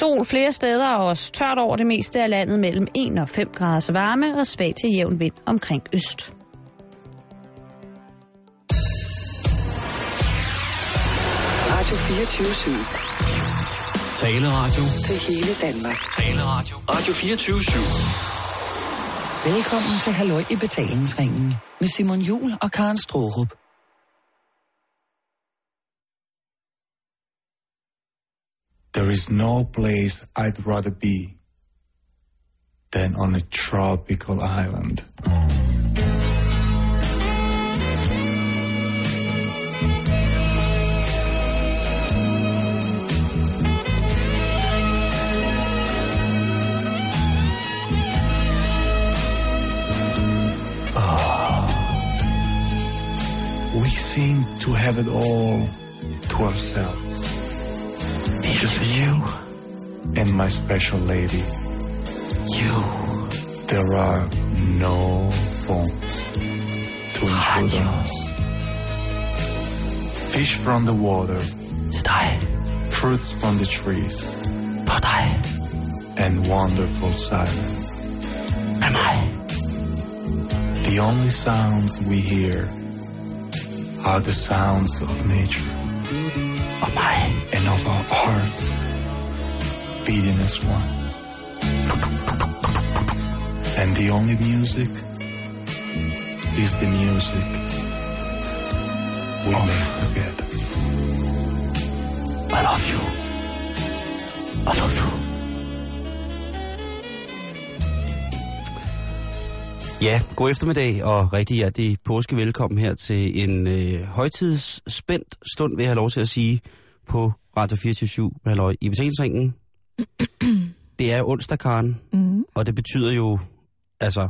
Sol flere steder og også tørt over det meste af landet mellem 1 og 5 graders varme og svag til jævn vind omkring øst. Radio 24 Taleradio. til hele Danmark. Taleradio. Radio 24 Velkommen til Halløj i betalingsringen med Simon Jul og Karen Strohrup. There is no place I'd rather be than on a tropical island. Ah. We seem to have it all to ourselves. Just you and my special lady. You. There are no phones to intrude on us. Fish from the water. Fruits from the trees. And wonderful silence. Am I? The only sounds we hear are the sounds of nature and of our hearts beating as one. And the only music is the music we make together. I love you. I love you. Ja, god eftermiddag og rigtig hjertelig påske velkommen her til en øh, højtidsspændt stund, vil jeg have lov til at sige, på Radio 24 halløj i betalingsringen. det er onsdag, Karen, Mm. og det betyder jo, altså,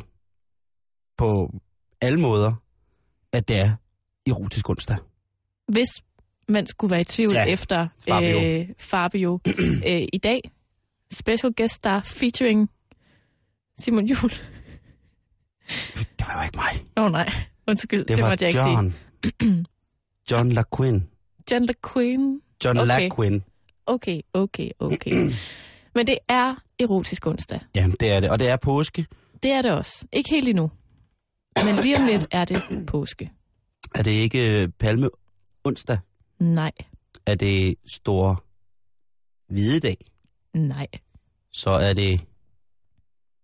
på alle måder, at det er erotisk onsdag. Hvis man skulle være i tvivl Ja, efter Fabio. Øh, Fabio øh, i dag, special guest star featuring Simon Juhl. Det var jo ikke mig. Åh oh, nej, undskyld, Det, det, var måtte jeg ikke John. sige. John LaQuinn. John LaQuinn. John Okay. LaQuinn. Okay, okay, okay. Men det er erotisk onsdag. Ja, det er det. Og det er påske. Det er det også. Ikke helt endnu. Men lige om lidt er det påske. Er det ikke øh, palme onsdag? Nej, Er det store hvidedag? nej. Så er det...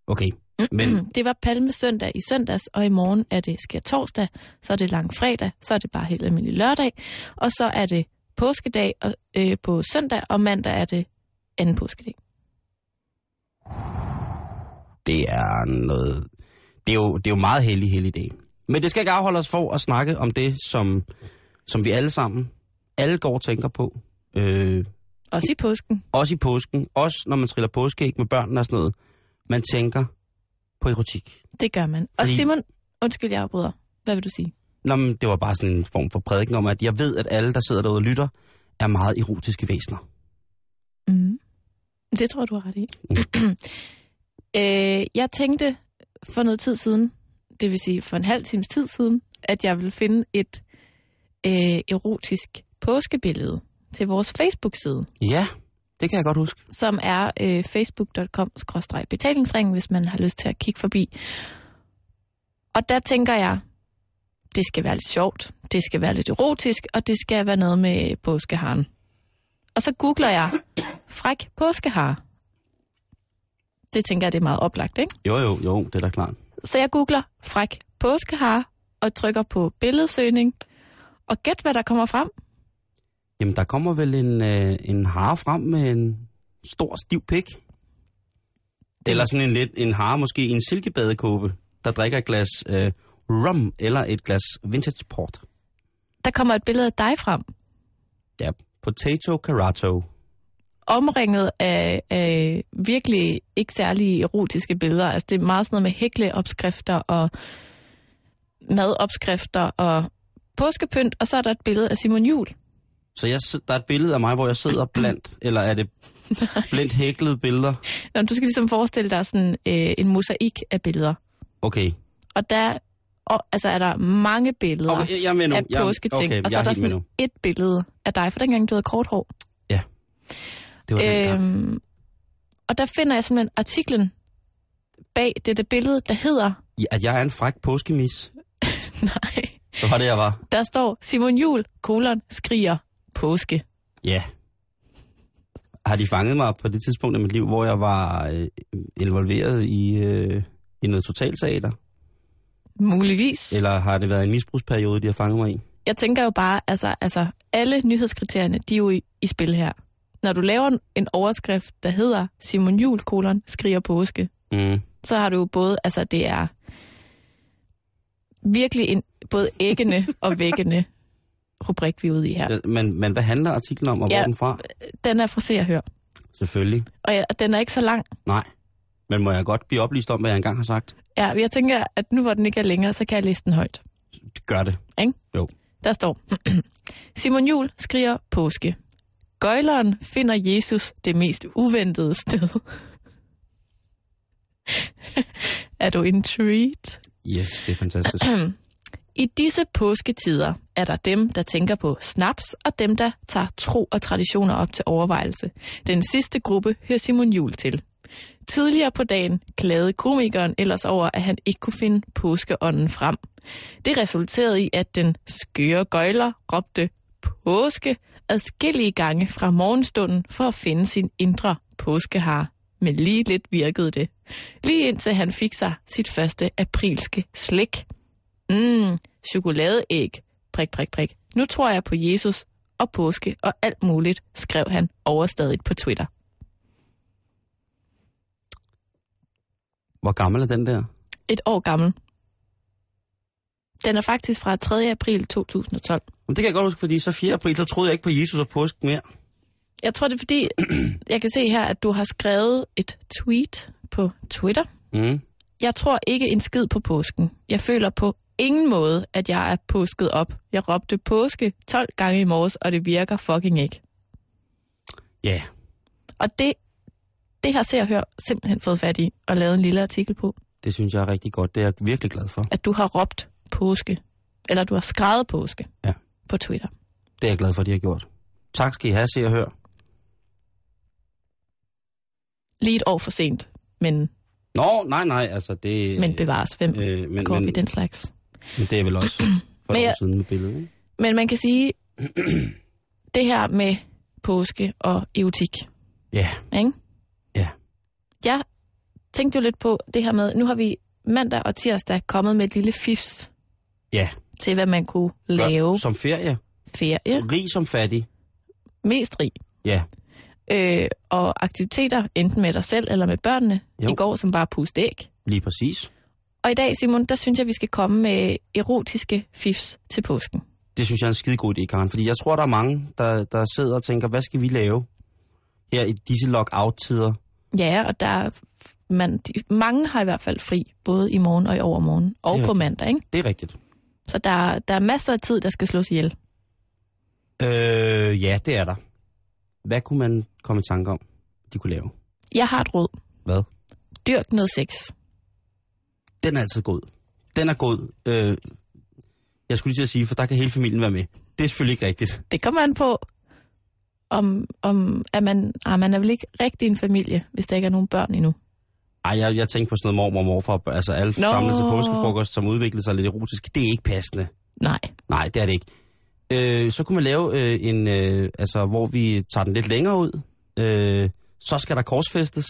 Okay, men Det var palmesøndag i søndags, og i morgen er det sker torsdag, så er det lang fredag, så er det bare helt almindelig lørdag, og så er det påskedag og, øh, på søndag, og mandag er det anden påskedag. det er noget... Det er jo, det er jo meget heldig, heldig dag. Men det skal ikke afholde os for at snakke om det, som, som vi alle sammen, alle går og tænker på. Øh, Også i påsken. også i påsken, også når man triller påskeæg med børnene og sådan noget. Man tænker på erotik. Det gør man. Og Fordi- Simon, undskyld, jeg afbryder. Hvad vil du sige? Nå, men det var bare sådan en form for prædiken om, at jeg ved, at alle, der sidder derude og lytter, er meget erotiske væsener. Mm. Det tror du har ret i. øh, jeg tænkte for noget tid siden, det vil sige for en halv times tid siden, at jeg ville finde et øh, erotisk påskebillede til vores Facebook-side, Ja, det kan jeg godt huske. som er øh, facebook.com-betalingsringen, hvis man har lyst til at kigge forbi. Og der tænker jeg, det skal være lidt sjovt, det skal være lidt erotisk, og det skal være noget med påskeharen. Og så googler jeg fræk påskehar. Det tænker jeg, det er meget oplagt, ikke? Jo, jo, jo, det er da klart. Så jeg googler fræk påskehar og trykker på billedsøgning. Og gæt, hvad der kommer frem. Jamen, der kommer vel en, øh, en hare frem med en stor, stiv pik. Eller sådan en lidt en hare, måske i en silkebadekåbe, der drikker et glas øh, rum eller et glas vintage port. Der kommer et billede af dig frem, Ja, potato carato. omringet af, af virkelig ikke særlig erotiske billeder. Altså det er meget sådan noget med hækleopskrifter og madopskrifter og påskepynt, og så er der et billede af Simon Jul. Så jeg, der er et billede af mig, hvor jeg sidder blandt, eller er det blandt hæklede billeder? Nå, du skal ligesom forestille dig sådan øh, en mosaik af billeder. Okay. Og der og, altså, er der mange billeder okay jeg er med nu. af Jeg, påsketing, okay, og så jeg er der sådan et billede af dig, for dengang du havde kort hår. Det var øhm, Øhm, Og der finder jeg simpelthen artiklen bag dette billede, der hedder... Ja, at jeg er en fræk påskemis. Nej, Det var det, jeg var. der står Simon Jul, kolon, skriger påske. Ja. Har de fanget mig på det tidspunkt i mit liv, hvor jeg var øh, involveret i, øh, i noget totalteater? Muligvis. Eller har det været en misbrugsperiode, de har fanget mig i? Jeg tænker jo bare, altså, altså alle nyhedskriterierne, de er jo i, i spil her. Når du laver en- overskrift, der hedder Simon Jul, kolon, skriger påske, Mm. så har du jo både, altså det er virkelig en både æggende og væggende rubrik, vi er ude i her. Ja, men, men hvad handler artiklen om, og hvor Ja. er den fra? Den er fra Se og Hør, Selvfølgelig. og ja, den er ikke så lang. Nej. Men må jeg godt blive oplyst om, hvad jeg engang har sagt? Ja, jeg tænker, at nu hvor den ikke er længere, så kan jeg læse den højt. Gør det. Ikke? Jo. Der står, Simon Jul skriger påske. Gøjleren finder Jesus det mest uventede sted. er du intrigued? Yes, det er fantastisk. I disse påsketider er der dem, der tænker på snaps, og dem, der tager tro og traditioner op til overvejelse. Den sidste gruppe hører Simon Jul til. Tidligere på dagen klagede komikeren ellers over, at han ikke kunne finde påskeånden frem. Det resulterede i, at den skøre gøjler råbte påske adskillige gange fra morgenstunden for at finde sin indre påskehar. Men lige lidt virkede det. Lige indtil han fik sig sit første aprilske slik. Mmm, chokoladeæg. Prik, prik, prik. Nu tror jeg på Jesus og påske og alt muligt, skrev han overstadigt på Twitter. Hvor gammel er den der? Et år gammel. Den er faktisk fra 3. april 2012. Men det kan jeg godt huske, fordi så 4. april, så troede jeg ikke på Jesus og påske mere. Jeg tror, det er fordi, jeg kan se her, at du har skrevet et tweet på Twitter. Mm. Jeg tror ikke en skid på påsken. Jeg føler på ingen måde, at jeg er påsket op. Jeg råbte påske 12 gange i morges, og det virker fucking ikke. Ja, Og det, det har Se og Hør simpelthen fået fat i og lavet en lille artikel på, det synes jeg er rigtig godt. Det er jeg virkelig glad for. at du har råbt påske, eller du har skrevet påske Ja. på Twitter. Det er jeg glad for, at de har gjort. Tak skal I have, se og hør. Lige et år for sent, men, Nå, nej, nej, altså det... men bevares. Hvem øh, men, går men, i den slags? Men det er vel også for Men jeg- siden med billedet, ikke? Men man kan sige, det her med påske og erotik, Ja, ikke? ja. Jeg tænkte jo lidt på det her med, nu har vi mandag og tirsdag kommet med et lille fifs Ja. til, hvad man kunne Gør- lave Som ferie. ferie, Rig som fattig. mest rig. Ja. Øh, og aktiviteter, enten med dig selv eller med børnene, Jo. i går som bare puste æg. Lige præcis. Og i dag, Simon, der synes jeg, vi skal komme med erotiske fifs til påsken. Det synes jeg er en skide god idé, Karen. Fordi jeg tror, der er mange, der, der sidder og tænker, hvad skal vi lave her i disse lock-out-tider? Ja, og der er, man, de, mange har i hvert fald fri, både i morgen og i overmorgen, og på rigtigt. mandag, ikke? Det er rigtigt. Så der, der er masser af tid, der skal slås ihjel. Øh, ja, det er der. Hvad kunne man komme i tanke om, de kunne lave? Jeg har et råd. Hvad? Dyrk noget sex. Den er altid god. Den er god. Øh, jeg skulle lige til at sige, for der kan hele familien være med. Det er selvfølgelig ikke rigtigt. Det kommer an på, om, om at man, ah, man er vel ikke rigtig en familie, hvis der ikke er nogen børn endnu. Ej, jeg, jeg tænkte på sådan noget mormor og morfar, altså alle Nå. samlet til påskefrokost, som udviklede sig lidt erotisk. Det er ikke passende. Nej. Nej, det er det ikke. Øh, så kunne man lave øh, en, øh, altså hvor vi tager den lidt længere ud. Øh, så skal der korsfæstes.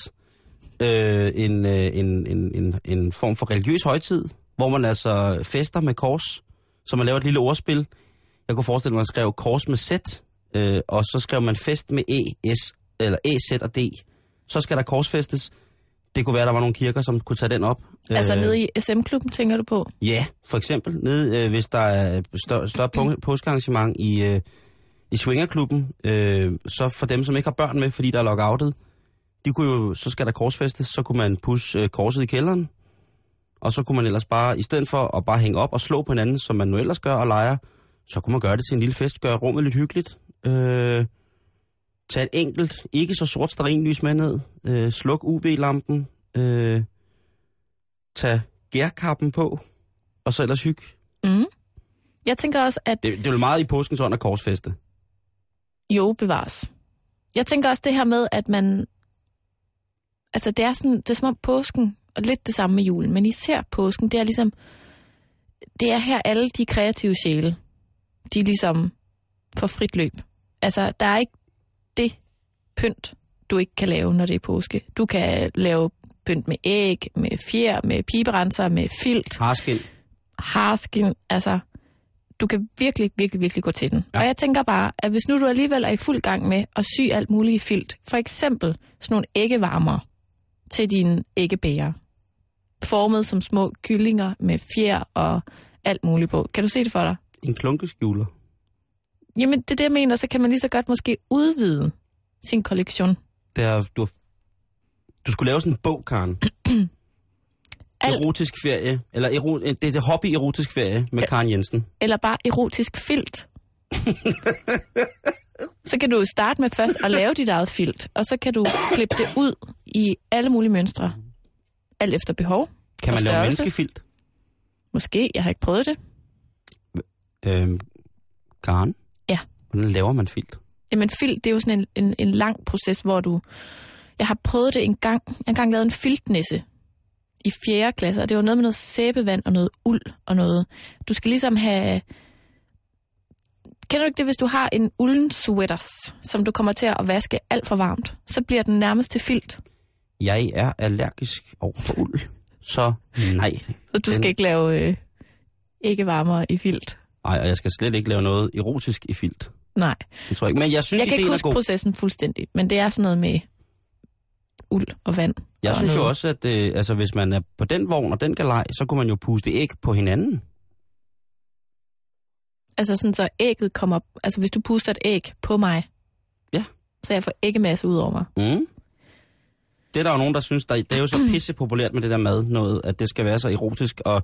Øh, en, øh, en, en, en, en form for religiøs højtid, hvor man altså fester med kors. Så man laver et lille ordspil. Jeg kunne forestille mig, at man skrev kors med Z, øh, og så skrev man fest med E, S, eller E, Z og D. Så skal der korsfæstes. Det kunne være, der var nogle kirker, som kunne tage den op. Altså Øh, nede i SM-klubben, tænker du på? Ja, for eksempel nede, øh, hvis der er større, større påskearrangement i, øh, i Swingerklubben, øh, så for dem, som ikke har børn med, fordi der er lockoutet, de kunne jo, så skal der korsfæstes, så kunne man pusse øh, korset i kælderen, og så kunne man ellers bare, i stedet for at bare hænge op og slå på hinanden, som man nu ellers gør og leger, så kunne man gøre det til en lille fest, gøre rummet lidt hyggeligt, øh, tage et enkelt, ikke så sort stearinlys med ned, øh, sluk UV-lampen, øh, tage gærkappen på, og så ellers hygge. Mm. Jeg tænker også, at Det, det er jo meget i påskens ånd at korsfeste. jo bevares. Jeg tænker også det her med, at man altså det er sådan, det er som om påsken, og lidt det samme med julen, men især påsken, det er ligesom, det er her alle de kreative sjæle, de ligesom får frit løb. Altså, der er ikke det pynt, du ikke kan lave, når det er påske. Du kan lave pynt med æg, med fjer, med piberenser, med filt, Harskin. harskin, altså du kan virkelig, virkelig, virkelig gå til den. Ja. Og jeg tænker bare, at hvis nu du alligevel er i fuld gang med at sy alt muligt i filt, for eksempel sådan nogle æggevarmer til dine æggebæger, formet som små kyllinger med fjer og alt muligt på. Kan du se det for dig? En klunkeskjuler. Jamen, det er det, jeg mener, så kan man lige så godt måske udvide sin kollektion. Det er, du, har, du skulle lave sådan en bog, Karen. Alt- Erotisk ferie. Eller ero, det er det hobby erotisk ferie med Karen Jensen. Eller bare erotisk filt. så kan du starte med først at lave dit eget filt, og så kan du klippe det ud i alle mulige mønstre. Alt efter behov. Kan man lave menneskefilt? Måske, jeg har ikke prøvet det. Øhm, Karen? Ja. Hvordan laver man filt? Jamen filt, det er jo sådan en, en, en lang proces, hvor du... Jeg har prøvet det en gang. Jeg har engang lavet en filtnisse i 4. klasse, og det var noget med noget sæbevand og noget uld og noget... Du skal ligesom have... Kender du ikke det, hvis du har en ulden sweaters, som du kommer til at vaske alt for varmt, så bliver den nærmest til filt. Jeg er allergisk over for uld. Så nej. Så du skal Den- ikke lave øh, ikke varmere i filt. Nej, og jeg skal slet ikke lave noget erotisk i filt. Nej. Det tror jeg ikke. Men jeg synes, Jeg kan ikke huske processen fuldstændig, men det er sådan noget med uld og vand. Jeg og synes jo noget. også, at øh, altså, hvis man er på den vogn og den galej, så kunne man jo puste æg på hinanden. Altså sådan, så ægget kommer... Altså hvis du puster et æg på mig, Ja. så jeg får æggemasse ud over mig. Mm. Det er der jo nogen, der synes, der, det er jo så pisse populært med det der mad, noget, at det skal være så erotisk og,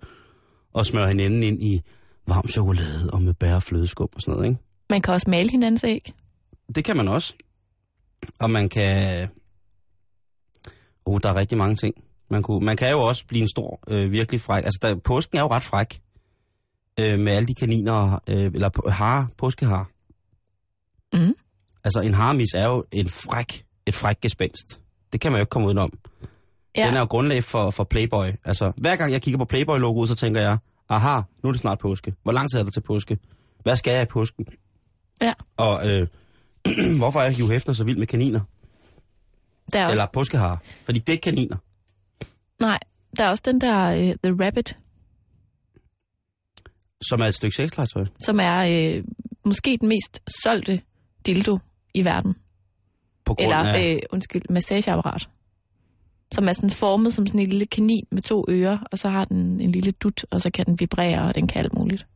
og smøre hinanden ind i varm chokolade og med bær og flødeskum og sådan noget, ikke? Man kan også male hinandens æg. Det kan man også. Og man kan... Oh, der er rigtig mange ting. Man, kunne, man kan jo også blive en stor, øh, virkelig fræk... Altså, der, påsken er jo ret fræk. Øh, med alle de kaniner, øh, eller hare, påskehar. Mm. Altså, en harmis er jo en fræk, et fræk gespenst. Det kan man jo ikke komme udenom. Ja. Den er jo grundlag for, for Playboy. Altså, hver gang jeg kigger på Playboy-logoet, så tænker jeg, aha, nu er det snart påske. Hvor lang tid er der til påske? Hvad skal jeg i påsken? Ja. Og øh, hvorfor er Hugh Hefner så vild med kaniner? Der er også, Eller påskehare? Fordi det er ikke kaniner. Nej, der er også den der uh, The Rabbit, Som er et stykke sexlegetøj. som er øh, måske den mest solgte dildo i verden. På grund Eller, af... øh, undskyld, massageapparat. Som er sådan formet som sådan en lille kanin med to ører, og så har den en lille dut, og så kan den vibrere, og den kan alt muligt.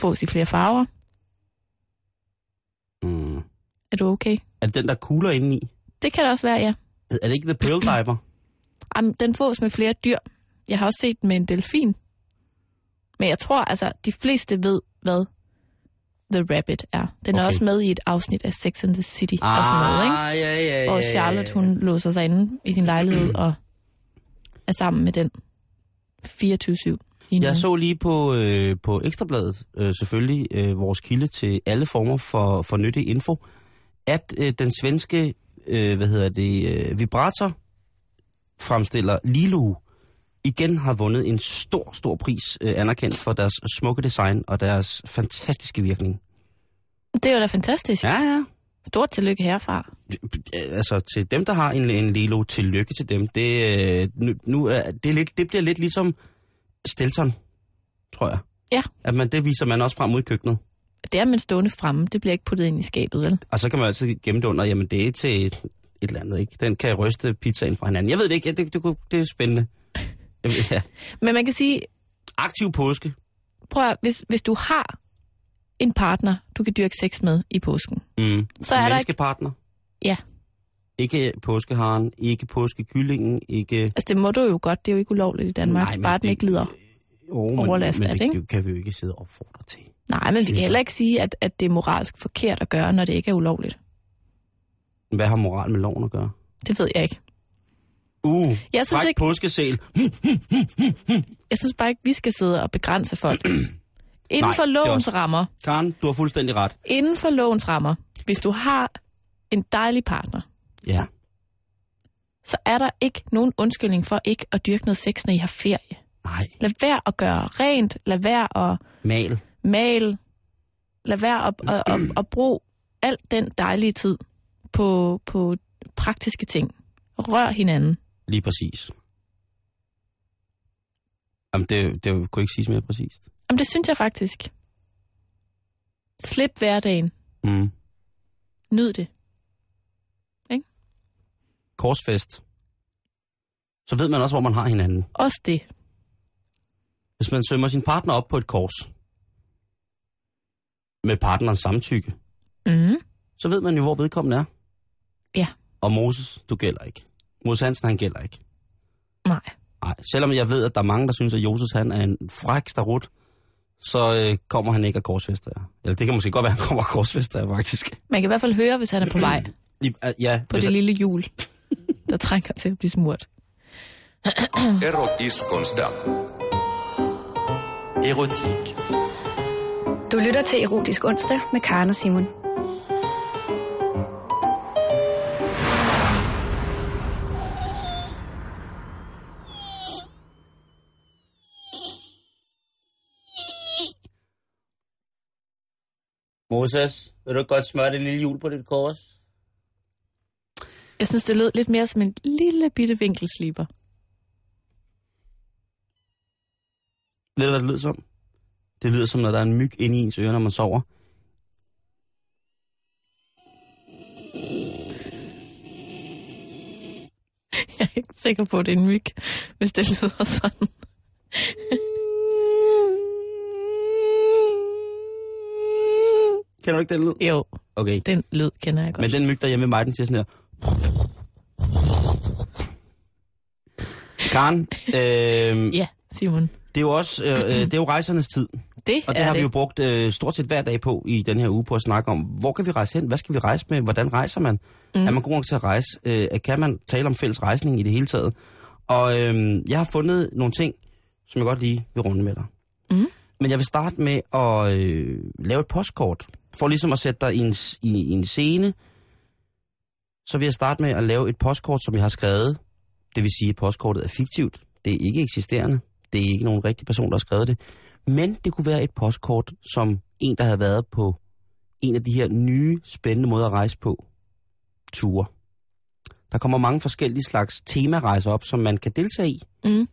Fås i flere farver. Mm. Er du okay? Er det den, der kugler indeni? Det kan det også være, ja. Er det ikke The Pearl Diver? Jamen, den fås med flere dyr. Jeg har også set den med en delfin. Men jeg tror, altså, de fleste ved, hvad The Rabbit er. Den er Okay. også med i et afsnit af Sex and the City og sådan noget, ikke? Ah, ja, ja, ja, ja, Charlotte, ja. hun låser sig inde i sin lejlighed og er sammen med den 24-7 i en Jeg så lige på, øh, på Ekstrabladet, øh, selvfølgelig øh, vores kilde til alle former for, for nyttig info, at øh, den svenske, øh, hvad hedder det, øh, vibrator fremstiller Lilu igen har vundet en stor, stor pris, øh, anerkendt for deres smukke design og deres fantastiske virkning. Det er jo da fantastisk. Ja, ja. Stort tillykke herfra. Øh, Altså til dem, der har en, en Lilo, tillykke til dem. Det, øh, nu, nu er, det, er lidt, det bliver lidt ligesom Stelton, tror jeg. Ja. At man, det viser man også frem ud i køkkenet. Det er man stående fremme. Det bliver ikke puttet ind i skabet, vel? Og så kan man altid gemme det under, jamen det er til et, et eller andet, ikke? Den kan ryste pizzaen fra hinanden. Jeg ved det ikke, det, det, det, det er spændende. Ja. Men man kan sige, Aktiv påske. prøv at, hvis, hvis du har en partner, du kan dyrke sex med i påsken, Mm. Så er der ikke- Menneskepartner. Ja. Ikke påskeharen, ikke påskekyllingen, ikke... altså det må du jo godt, det er jo ikke ulovligt i Danmark, Nej, men bare den det- ikke lider. Men, Overlast af det, ikke? det kan vi jo ikke sidde og opfordre til. Nej, men vi kan heller ikke sige, at, at det er moralsk forkert at gøre, når det ikke er ulovligt. Hvad har moral med loven at gøre? Det ved jeg ikke. Uh, Jeg synes ikke- påskesæl. Jeg synes bare ikke, vi skal sidde og begrænse folk. Inden Nej, for lovens også- rammer, Karen, du har fuldstændig ret. inden for lovens rammer, hvis du har en dejlig partner, Ja. så er der ikke nogen undskyldning for ikke at dyrke noget sex, når I har ferie. Nej, Lad være at gøre rent, lad være at mal. male, lad være at, at, at, at bruge al den dejlige tid på, på praktiske ting. Rør hinanden. Lige præcis. Jamen, det, det kunne ikke siges mere præcist. Jamen, det synes jeg faktisk. Slip hverdagen. Mm. Nyd det. Korsfest. Så ved man også, hvor man har hinanden. Også det. Hvis man sømmer sin partner op på et kors, med partnerens samtykke, Mm. så ved man jo, hvor vedkommende er. Ja. Og Moses, du gælder ikke. Moses Hansen, han gælder ikke. Nej. Nej, selvom jeg ved, at der er mange, der synes, at Joses han er en fræk starut, så øh, kommer han ikke af korsfester. Eller det kan måske godt være, at han kommer af korsfester, faktisk. Man kan i hvert fald høre, hvis han er på vej Ja, på det lille hjul, der trænger til at blive smurt. Erotiskonster. Erotik. Du lytter til Erotisk Onsdag med Karen og Simon. Moses, vil du godt smøre det lille hjul på dit kors? Jeg synes, det lød lidt mere som en lille bitte vinkelsliber. Ved du, hvad det lyder som? Det lyder som, når der er en myg inde i ens øre, når man sover. Jeg er ikke sikker på, at det er en myg, hvis det lyder sådan. Kender du ikke den lyd? Jo, Okay. den lyd kender jeg godt. Men den myg derhjemme ved mig, den siger sådan her. Karen, øh, Ja, Simon. det er jo også øh, øh, det er jo rejsernes tid. Det Og det har det. vi jo brugt øh, stort set hver dag på i den her uge på at snakke om, hvor kan vi rejse hen? Hvad skal vi rejse med? Hvordan rejser man? Mm. Er man god nok til at rejse? Øh, kan man tale om fælles rejsning i det hele taget? Og øh, jeg har fundet nogle ting, som jeg godt lige vil runde med dig. Mm. Men jeg vil starte med at øh, lave et postkort. For ligesom at sætte dig i en, i, i en scene, så vil jeg starte med at lave et postkort, som jeg har skrevet. Det vil sige, at postkortet er fiktivt. Det er ikke eksisterende. Det er ikke nogen rigtig person, der har skrevet det. Men det kunne være et postkort, som en, der havde været på en af de her nye, spændende måder at rejse på. Ture. Der kommer mange forskellige slags temarejser op, som man kan deltage i. Mm.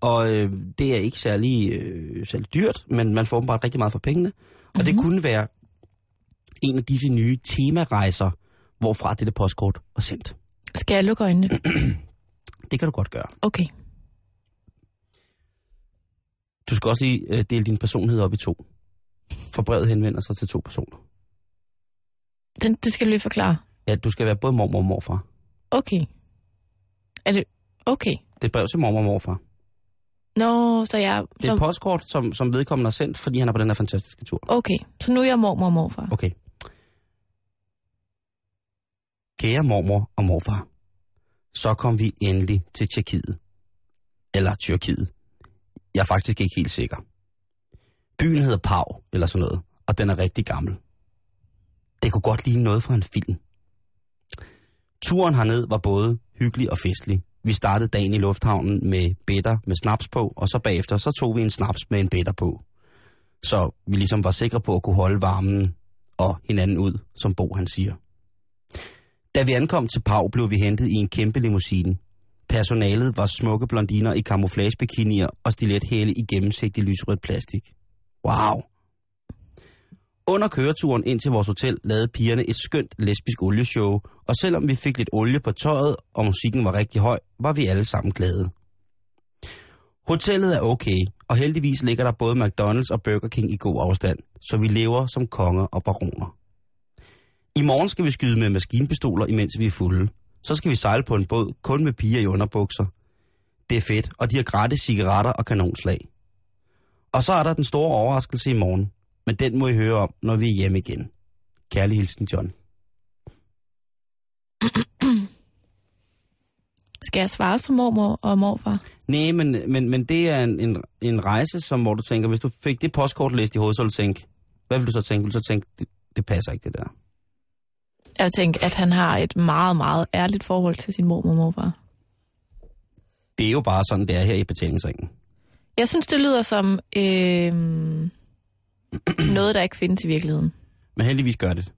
Og øh, det er ikke særlig, øh, særlig dyrt, men man får åbenbart rigtig meget for pengene. Og det kunne være en af disse nye temarejser, hvorfra dette postkort var sendt. Skal jeg lukke øjnene? Det kan du godt gøre. Okay. Du skal også lige øh, dele din personlighed op i to. For brevet henvender sig til to personer. Den, det skal du lige forklare. Ja, du skal være både mormor og morfar. Okay. Er det... Okay. Det er brev til mormor og morfar. Nå, så jeg... Det er et postkort, som, som vedkommende har sendt, fordi han er på den her fantastiske tur. okay, så nu er jeg mormor og morfar. Okay. Kære mormor og morfar, så kom vi endelig til Tjekkiet. Eller Tyrkiet. Jeg er faktisk ikke helt sikker. Byen hedder Pau, eller sådan noget, og den er rigtig gammel. Det kunne godt ligne noget fra en film. Turen herned var både hyggelig og festlig. Vi startede dagen i lufthavnen med bitter med snaps på, og så bagefter så tog vi en snaps med en bitter på. Så vi ligesom var sikre på at kunne holde varmen og hinanden ud, som Bo han siger. Da vi ankom til Pau, blev vi hentet i en kæmpe limousine. Personalet var smukke blondiner i camouflagebikinier og stilethæle i gennemsigtig lysrødt plastik. Wow! Under køreturen ind til vores hotel lavede pigerne et skønt lesbisk olieshow, og selvom vi fik lidt olie på tøjet, og musikken var rigtig høj, var vi alle sammen glade. Hotellet er okay, og heldigvis ligger der både McDonald's og Burger King i god afstand, så vi lever som konger og baroner. I morgen skal vi skyde med maskinpistoler, imens vi er fulde. Så skal vi sejle på en båd, kun med piger i underbukser. Det er fedt, og de har gratis cigaretter og kanonslag. Og så er der den store overraskelse i morgen, men den må I høre om, når vi er hjemme igen. Kærlig hilsen, John. Skal jeg svare som mormor og morfar? Nej, men, men, men det er en, en, en rejse, som, hvor du tænker, hvis du fik det postkort læst i hovedet, så ville du tænke, hvad vil du så tænke? Vil du så tænke, det, det passer ikke, det der. Jeg vil tænke, at han har et meget, meget ærligt forhold til sin mormor og morfar. det er jo bare sådan, det er her i betalingsringen. Jeg synes, det lyder som øh, noget, der ikke findes i virkeligheden. Men heldigvis gør det.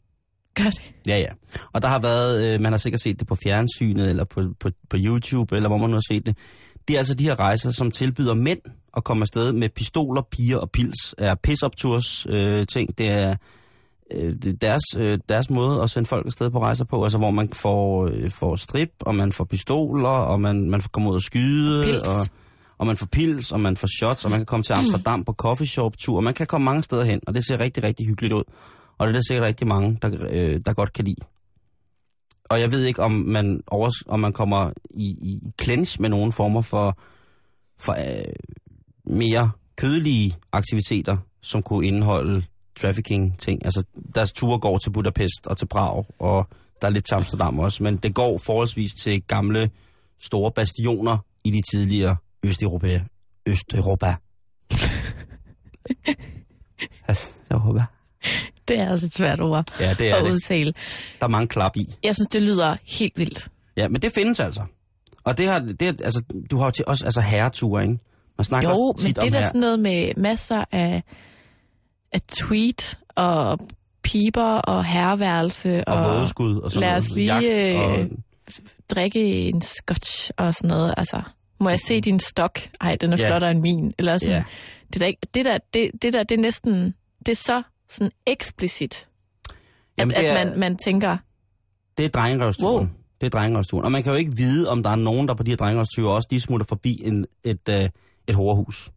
Gør det? Ja, ja. Og der har været, øh, man har sikkert set det på fjernsynet, eller på, på, på YouTube, eller hvor man nu har set det. Det er altså de her rejser, som tilbyder mænd at komme afsted med pistoler, piger og pils. Er piss øh, ting. Det er, øh, det er deres, øh, deres måde at sende folk afsted på rejser på. Altså hvor man får, øh, får strip, og man får pistoler, og man, man får komme ud og skyde. Pils. Og, og man får pils, og man får shots, og man kan komme til Amsterdam på coffeeshop-tur, og man kan komme mange steder hen, og det ser rigtig, rigtig hyggeligt ud. Og det er der sikkert rigtig mange, der, øh, der godt kan lide. Og jeg ved ikke, om man, overs, om man kommer i, i clinch med nogle former for, for øh, mere kødelige aktiviteter, som kunne indeholde trafficking-ting. Altså, deres ture går til Budapest og til Prag, og der er lidt til Amsterdam også, men det går forholdsvis til gamle, store bastioner i de tidligere Østeuropa. Østeuropa. Østeuropa. Det er altså et svært ord Ja, det er at det. udtale. Der er mange klap i. Jeg synes, det lyder helt vildt. Ja, men det findes altså. Og det har, det, altså, du har jo til også altså herreture, ikke? Man snakker Jo, tit men om det er da her. sådan noget med masser af, af tweet og piber og herreværelse og, og, vådeskud og sådan lad noget. os lige, Jagt og, øh, drikke en scotch og sådan noget. Altså, må jeg se din stok? Ej, den er Ja. flottere end min. Eller sådan. Ja. Det, der, det, der, det, det der, det er næsten, det er så sådan eksplicit, at, Jamen, at er- man, man tænker, Det er drengerøvsturen. Wow. Det er drengerøvsturen. Og man kan jo ikke vide, om der er nogen, der på de her drengerøvsture også lige smutter forbi en, et, øh, et hårhus.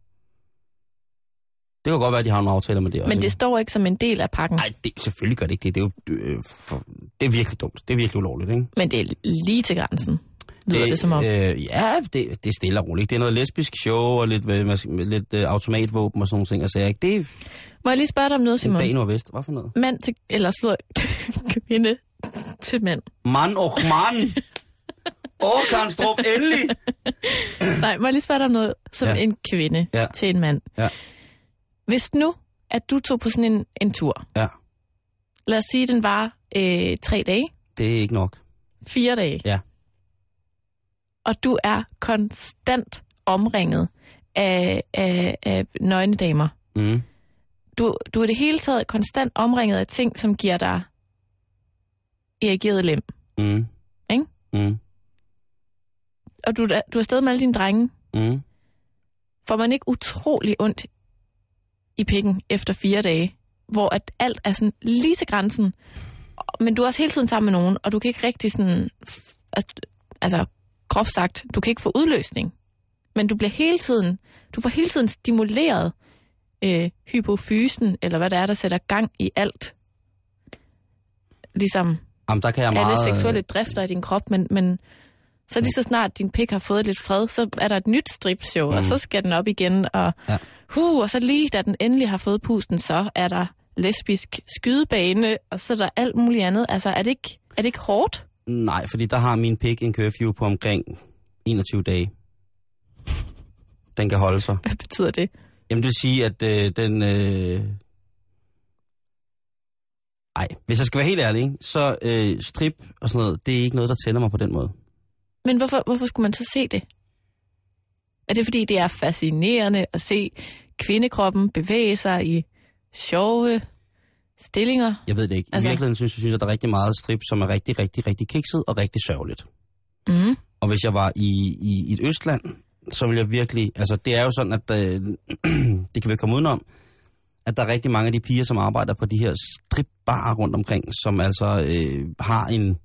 Det kan godt være, at de har nogle aftaler med det også. men det ikke? står ikke som en del af pakken. Nej, det, selvfølgelig gør det ikke det. Det er jo øh, for, det er virkelig dumt. Det er virkelig ulovligt, ikke? Men det er lige til grænsen, lyder det, det som om. Øh, ja, det, det er stille og roligt. Det er noget lesbisk show og lidt, øh, med lidt øh, automatvåben og sådan nogle ting. Altså, ikke? Det er Må jeg lige spørge dig om noget, Simon. Bag nordvest. Hvad for noget? Mand til, eller slår kvinde til mand. Mann og mand! Åh, Karnstrup, endelig! Nej, må jeg lige spørge dig om noget som Ja. en kvinde Ja. til en mand. Ja. Hvis nu, at du tog på sådan en, en tur, Ja, lad os sige, den var øh, tre dage, det er ikke nok. fire dage, Ja. Og du er konstant omringet af, af, af nøgne damer. Mm. Du, du er det hele taget konstant omringet af ting, som giver dig erigeret lem. Mm. Ikke? Mm. Og du, du er afsted med alle dine drenge. Mm. Får man ikke utrolig ondt i pikken efter fire dage, hvor at alt er sådan lige til grænsen, men du er også hele tiden sammen med nogen, og du kan ikke rigtig sådan, altså groft sagt, du kan ikke få udløsning, men du bliver hele tiden, du får hele tiden stimuleret øh, hypofysen, eller hvad det er, der sætter gang i alt. Ligesom Jamen, der kan jeg alle meget... øh, seksuelle drifter i din krop, men, men så lige så snart din pik har fået lidt fred, så er der et nyt stripshow, mm. og så skal den op igen, og, ja. huh, og så lige da den endelig har fået pusten, så er der lesbisk skydebane, og så er der alt muligt andet. Altså, er det ikke, er det ikke hårdt? Nej, fordi der har min pik en curfew på omkring 21 dage. Den kan holde sig. Hvad betyder det? Jamen, det vil sige, at øh, den... Øh... Ej, hvis jeg skal være helt ærlig, ikke, så øh, strip og sådan noget, det er ikke noget, der tænder mig på den måde. Men hvorfor, hvorfor skulle man så se det? Er det fordi, det er fascinerende at se kvindekroppen bevæge sig i sjove stillinger? Jeg ved det ikke. I Altså- virkeligheden synes jeg, synes, at der er rigtig meget strip, som er rigtig, rigtig, rigtig kikset og rigtig sørgeligt. Mm. Og hvis jeg var i, i, i et østland, så ville jeg virkelig... Altså, det er jo sådan, at øh, det kan vi komme udenom, at der er rigtig mange af de piger, som arbejder på de her stripbarer rundt omkring, som altså øh, har en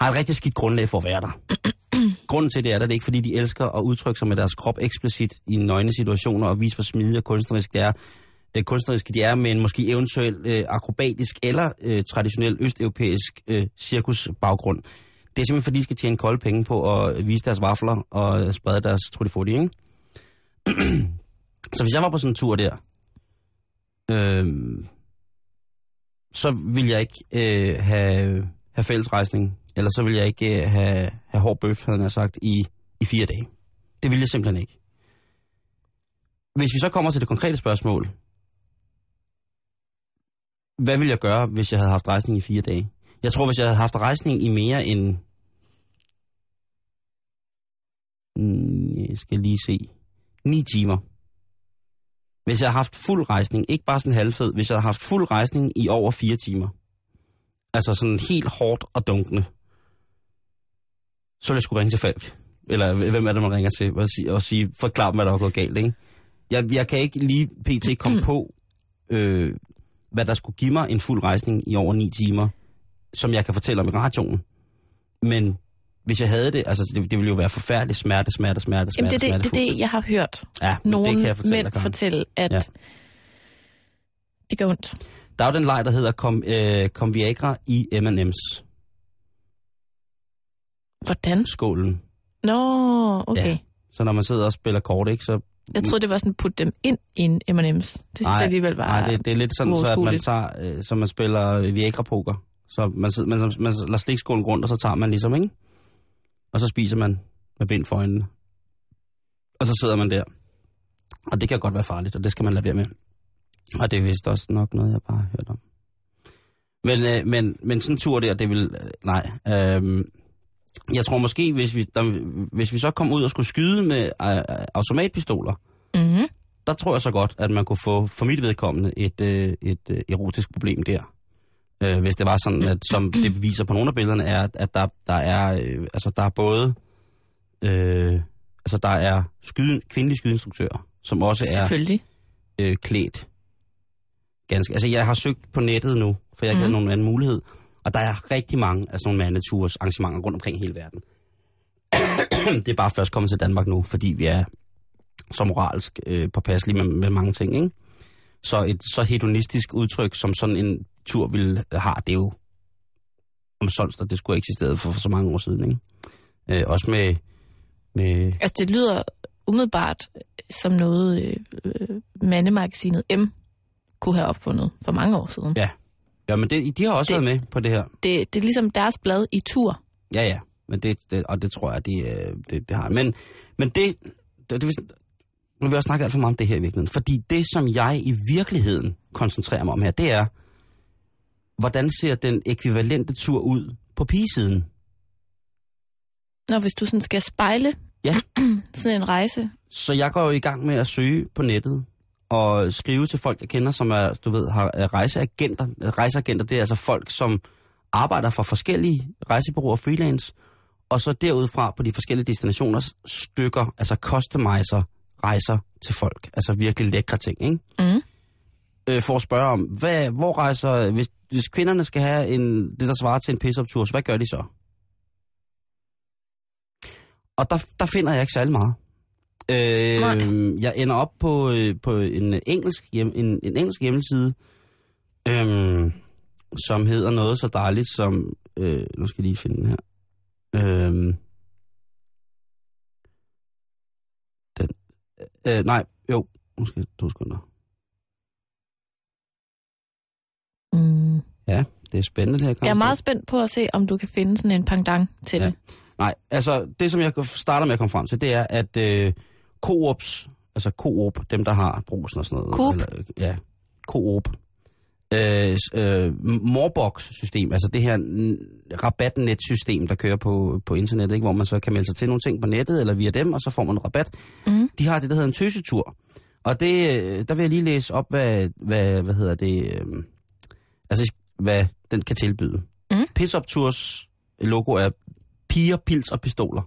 har et rigtig skidt grundlag for at være der. Grunden til det er, at det er ikke fordi, de elsker at udtrykke sig med deres krop eksplicit i nøgne situationer og vise, hvor smidige og kunstnerisk det er. Øh, kunstneriske de er, men måske eventuelt øh, akrobatisk eller øh, traditionel østeuropæisk øh, cirkusbaggrund. Det er simpelthen fordi, de skal tjene kolde penge på at øh, vise deres vafler og øh, sprede deres truttifutti, ikke? så hvis jeg var på sådan en tur der, øh, så vil jeg ikke øh, have, have fællesrejsning, eller så vil jeg ikke øh, have, have hård bøf, havde jeg sagt, i, i fire dage. Det vil jeg simpelthen ikke. Hvis vi så kommer til det konkrete spørgsmål, hvad ville jeg gøre, hvis jeg havde haft rejsning i fire dage? Jeg tror, hvis jeg havde haft rejsning i mere end mm, jeg skal lige se, 9 timer. Hvis jeg har haft fuld rejsning, ikke bare sådan halvfed, hvis jeg har haft fuld rejsning i over 4 timer, altså sådan helt hårdt og dunkende, så ville jeg skulle ringe til Falk. Eller hvem er det, man ringer til? Og sige, og sige forklar dem, hvad der er gået galt, ikke? Jeg, jeg kan ikke lige pt. komme på, øh, hvad der skulle give mig en fuld rejsning i over 9 timer, som jeg kan fortælle om i radioen. Men hvis jeg havde det, altså det, det ville jo være forfærdeligt smerte, smerte, smerte, smerte, Jamen, det, er det, det jeg har hørt Ja, nogle det kan jeg fortælle mænd dig, fortælle, at Ja. det gør ondt. Der er jo den leg, der hedder Kom, øh, Kom Viagra i M&M's Hvordan? skålen. Nå, okay. Ja. Så når man sidder og spiller kort, ikke, så... Jeg troede, det var sådan, put dem ind i en M&M's. Det synes jeg alligevel var nej det, det er lidt sådan, så at man tager, øh, så man spiller Viagra-poker. Så man, sidder, man, man lader slikskålen rundt, og så tager man ligesom, ikke? Og så spiser man med bind for øjnene. Og så sidder man der. Og det kan godt være farligt, og det skal man lade være med. Og det er vist også nok noget, jeg bare har hørt om. Men, øh, men, men sådan en tur der, det vil... Øh, nej. Øh, jeg tror måske, hvis vi, der, hvis vi så kom ud og skulle skyde med øh, automatpistoler, Mm-hmm. der tror jeg så godt, at man kunne få for mit vedkommende et, øh, et øh, erotisk problem der. Øh, hvis det var sådan, at som det viser på nogle af billederne, er, at der, der er, øh, altså der er både, øh, altså der er skyde, kvindelige skydeinstruktører, som også er øh, klædt ganske. Altså jeg har søgt på nettet nu, for jeg ikke mm. havde nogen anden mulighed, og der er rigtig mange af sådan nogle mandeturs arrangementer rundt omkring hele verden. det er bare først kommet til Danmark nu, fordi vi er så moralsk øh, påpasselige med, med mange ting, ikke? Så et så hedonistisk udtryk, som sådan en tur vil have, det er jo omsonst, at det skulle have eksisteret for, for så mange år siden, ikke? Øh, også med, med Altså, det lyder umiddelbart som noget, øh, øh, mandemagasinet M kunne have opfundet for mange år siden. ja. Ja, men det, de har også Det- været med på det her. Det, det er ligesom deres blad i tur. Ja, ja. Men det, det, og det tror jeg, de, øh, det, det har. Men, men det, det, det, nu vil jeg snakke alt for meget om det her i virkeligheden. Fordi det, som jeg i virkeligheden koncentrerer mig om her, det er, hvordan ser den ekvivalente tur ud på pigesiden? Når hvis du sådan skal spejle Ja. sådan en rejse. Så jeg går jo i gang med at søge på nettet og skrive til folk, jeg kender, som er, du ved, har er rejseagenter. Rejseagenter, det er altså folk, som arbejder for forskellige rejsebureauer freelance, og så derudfra på de forskellige destinationer stykker, altså customizer rejser til folk. Altså virkelig lækre ting, ikke? Mm. Øh, for at spørge om, hvad, hvor rejser, hvis, hvis kvinderne skal have en, det, der svarer til en pisseoptur, så hvad gør de så? Og der, der finder jeg ikke særlig meget. Øh, jeg ender op på, øh, på en, engelsk hjem, en, en engelsk hjemmeside, øh, som hedder noget så dejligt som... Øh, nu skal jeg lige finde den her. Øh, den, øh, nej, jo, nu skal jeg to sekunder. Mm. Ja, det er spændende det her. Jeg er meget spændt på at se, om du kan finde sådan en pangdang til Ja. det. Nej, altså det som jeg starter med at komme frem til, det er, at øh, Coops, altså Coop, dem der har brusen og sådan noget. Coop? Eller, ja, Coop. Øh, øh, Morbox-system, altså det her rabatnet-system, der kører på, på internettet, ikke? hvor man så kan melde sig til nogle ting på nettet eller via dem, og så får man en rabat. Mm. De har det, der hedder en tøsetur. Og det, øh, der vil jeg lige læse op, hvad, hvad, hvad hedder det, øh, altså hvad den kan tilbyde. Mm. Piss-Up Tours logo er piger, pils og pistoler.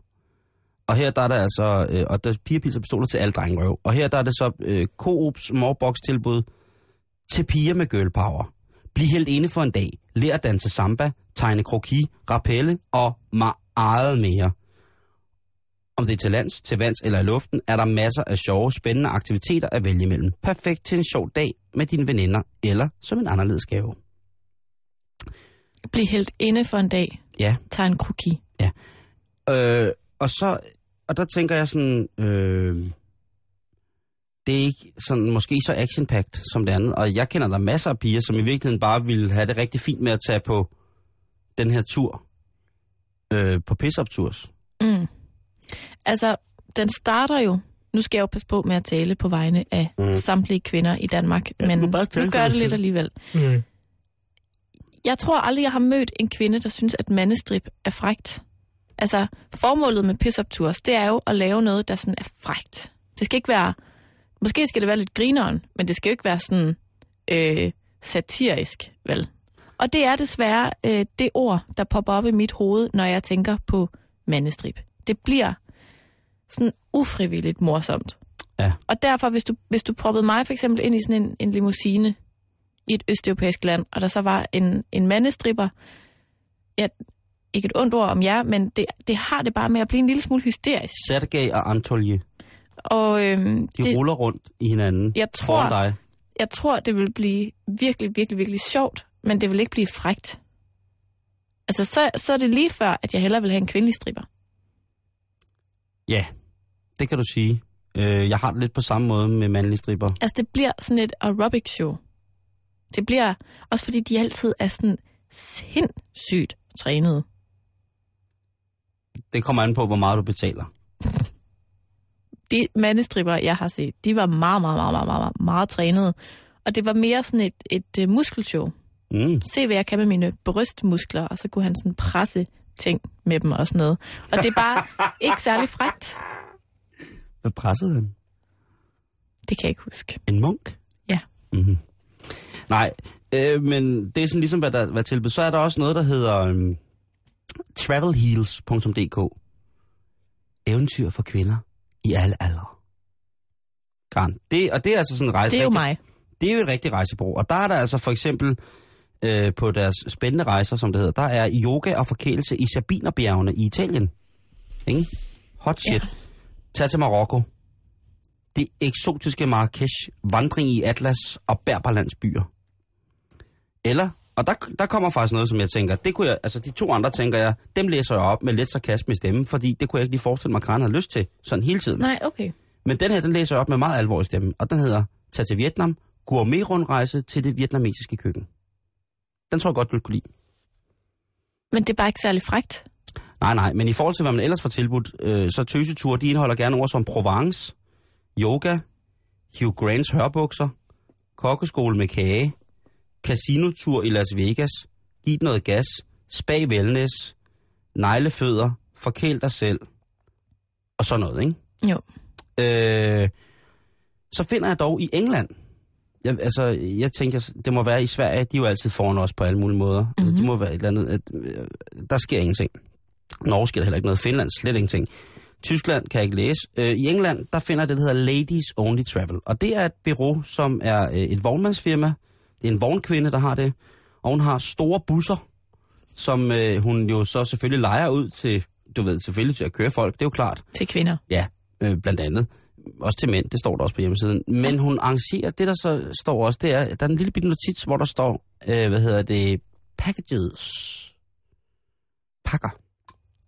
Og her der er der altså, øh, og der er piger, pils og pistoler til alle drengerøv. Og her der er det så øh, Coops Morbox tilbud til piger med girl power. Bliv helt inde for en dag. Lær at danse samba, tegne kroki, rappelle og meget mere. Om det er til lands, til vands eller i luften, er der masser af sjove, spændende aktiviteter at vælge imellem. Perfekt til en sjov dag med dine veninder, eller som en anderledes gave. Bliv helt inde for en dag. Ja, Tag en kroki. Øh, og så, og der tænker jeg sådan, øh, det er ikke sådan, måske så action som det andet. Og jeg kender der masser af piger, som i virkeligheden bare ville have det rigtig fint med at tage på den her tur. Øh, på piss tours. Mm. Altså, den starter jo... Nu skal jeg jo passe på med at tale på vegne af Mm. mm. samtlige kvinder i Danmark, Ja, men nu bare tale for gør det lidt alligevel. Jeg tror aldrig, jeg har mødt en kvinde, der synes, at mandestrip er frægt. Altså, formålet med piss-up tours, det er jo at lave noget, der sådan er frægt. Det skal ikke være... Måske skal det være lidt grineren, men det skal jo ikke være sådan øh, satirisk, vel? Og det er desværre øh, det ord, der popper op i mit hoved, når jeg tænker på mandestrip. Det bliver sådan ufrivilligt morsomt. Ja. Og derfor, hvis du, hvis du proppede mig for eksempel ind i sådan en, en limousine i et østeuropæisk land, og der så var en, en mandestripper, ja, ikke et ondt ord om jer, men det, det har det bare med at blive en lille smule hysterisk. Sergej og Anatolje, Og øhm, de det, ruller rundt i hinanden Jeg tror- dig. jeg tror, det vil blive virkelig, virkelig, virkelig sjovt, men det vil ikke blive frægt. Altså, så, så er det lige før, at jeg hellere vil have en kvindelig stripper. Ja, det kan du sige. Øh, jeg har det lidt på samme måde med mandlige stripper. Altså, det bliver sådan et aerobic show. Det bliver, også fordi de altid er sådan sindssygt trænede. Det kommer an på, hvor meget du betaler. De mandestripper, jeg har set, de var meget, meget, meget, meget, meget, meget trænede. Og det var mere sådan et, et uh, muskelshow. Mm. Se, hvad jeg kan med mine brystmuskler, og så kunne han sådan presse ting med dem og sådan noget. Og det er bare ikke særlig frægt. Hvad pressede han? Det kan jeg ikke huske. En munk? Ja. Mm-hmm. Nej, øh, men det er sådan ligesom, hvad der hvad tilbud. Så er der også noget, der hedder øhm, travelheals.dk. Eventyr for kvinder i alle aldre. Karen. Det, og det er altså sådan en rejse. Det er jo rigtig- mig. Det er jo et rigtigt rejsebureau. Og der er der altså for eksempel øh, på deres spændende rejser, som det hedder, der er yoga og forkælelse i Sabinerbjergene i Italien. Ikke? Hot shit. Ja. Tag til Marokko. Det eksotiske Marrakesh, vandring i Atlas og Berberlands byer. Eller, og der, der kommer faktisk noget, som jeg tænker, det kunne jeg, altså de to andre tænker jeg, dem læser jeg op med lidt sarkasme i stemmen, fordi det kunne jeg ikke lige forestille mig, at Karen har lyst til, sådan hele tiden. Nej, okay. Men den her, den læser jeg op med meget alvorlig stemme, og den hedder Tag til Vietnam, gourmet-rundrejse til det vietnamesiske køkken. Den tror jeg godt, du kunne lide. Men det er bare ikke særlig frægt. Nej, nej, men i forhold til, hvad man ellers får tilbudt, øh, så tøseture, de indeholder gerne ord som Provence, yoga, Hugh Grants hørbukser, kokkeskole med kage, casinotur i Las Vegas, giv noget gas, spa wellness, neglefødder, forkæl dig selv, og sådan noget, ikke? Jo. Øh, så finder jeg dog i England, jeg, altså, jeg tænker, det må være i Sverige, de er jo altid foran os på alle mulige måder. Mm-hmm. Altså, det må være et eller andet, at, øh, der sker ingenting. Norge sker der heller ikke noget, Finland slet ingenting. Tyskland kan jeg ikke læse. Øh, I England, der finder det, der hedder Ladies Only Travel. Og det er et bureau, som er øh, et vognmandsfirma. Det er en vognkvinde, der har det. Og hun har store busser, som øh, hun jo så selvfølgelig leger ud til, du ved, selvfølgelig til at køre folk, det er jo klart. Til kvinder. Ja, øh, blandt andet. Også til mænd, det står der også på hjemmesiden. Men hun arrangerer, det der så står også, det er, der er en lille bitte notits, hvor der står, øh, hvad hedder det, packages. Pakker.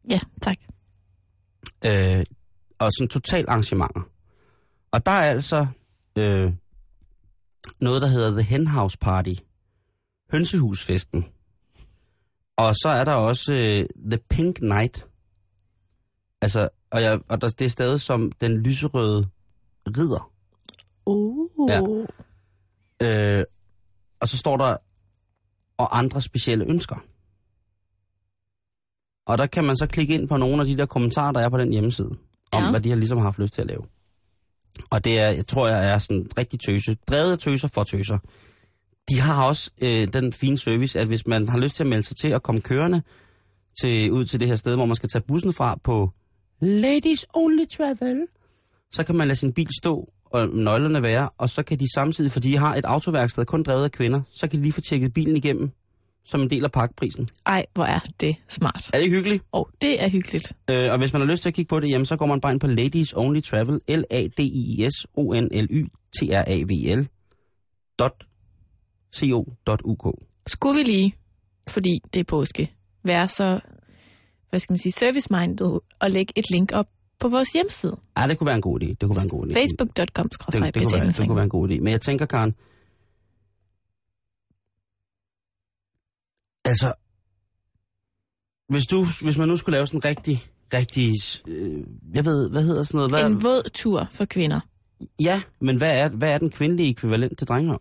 Ja, tak. Øh, og sådan total arrangementer. Og der er altså øh, noget, der hedder The Henhouse Party. Hønsehusfesten. Og så er der også øh, The Pink Night. Altså, og, jeg, og der, det er stadig som den lyserøde ridder. Uh. Ja. Øh, og så står der, og andre specielle ønsker. Og der kan man så klikke ind på nogle af de der kommentarer, der er på den hjemmeside, om Ja. hvad de har ligesom haft lyst til at lave. Og det er, jeg tror jeg er sådan rigtig tøse, drevet af tøser for tøser. De har også øh, den fine service, at hvis man har lyst til at melde sig til at komme kørende til, ud til det her sted, hvor man skal tage bussen fra på Ladies Only Travel, så kan man lade sin bil stå og nøglerne være, og så kan de samtidig, fordi de har et autoværksted kun drevet af kvinder, så kan de lige få tjekket bilen igennem som en del af pakkeprisen. Ej, hvor er det smart. Er det hyggeligt? Og det er hyggeligt. Øh, og hvis man har lyst til at kigge på det, jamen, så går man bare ind på Ladies Only Travel, l a d i s o n l y t r a v l dot co.uk. Skulle vi lige, fordi det er påske, være så, hvad skal man sige, service-minded og lægge et link op på vores hjemmeside. Ja, det kunne være en god idé. Det kunne være en god idé. Facebook.com det, det, kunne være, det kunne være en god idé. Men jeg tænker, Karen, altså, hvis, du, hvis man nu skulle lave sådan en rigtig, rigtig, øh, jeg ved, hvad hedder sådan noget? Hvad, En våd tur for kvinder. Ja, men hvad er, hvad er den kvindelige ekvivalent til drenge?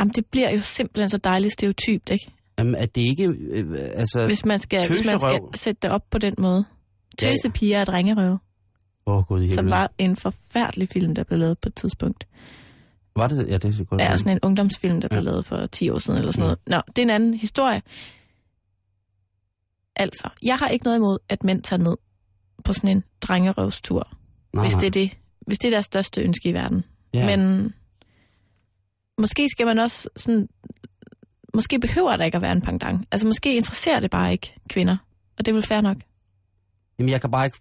Jamen, det bliver jo simpelthen så dejligt stereotypt, ikke? Jamen, at det ikke... Øh, altså, Hvis man skal, hvis man skal sætte det op på den måde. Tøsepiger og drengerøve, Åh, oh, gud i som var en forfærdelig film, der blev lavet på et tidspunkt. Var det? Ja, det er godt. Ja, sådan en ungdomsfilm, der blev Ja. lavet for 10 år siden eller sådan noget. Nå, det er en anden historie. Altså, jeg har ikke noget imod, at mænd tager ned på sådan en drengerøvstur, nej, hvis nej. det, er det, hvis det er deres største ønske i verden. Ja. Men måske skal man også sådan... Måske behøver der ikke at være en pendant. Altså, måske interesserer det bare ikke kvinder. Og det er vel fair nok. Jamen, jeg kan bare ikke...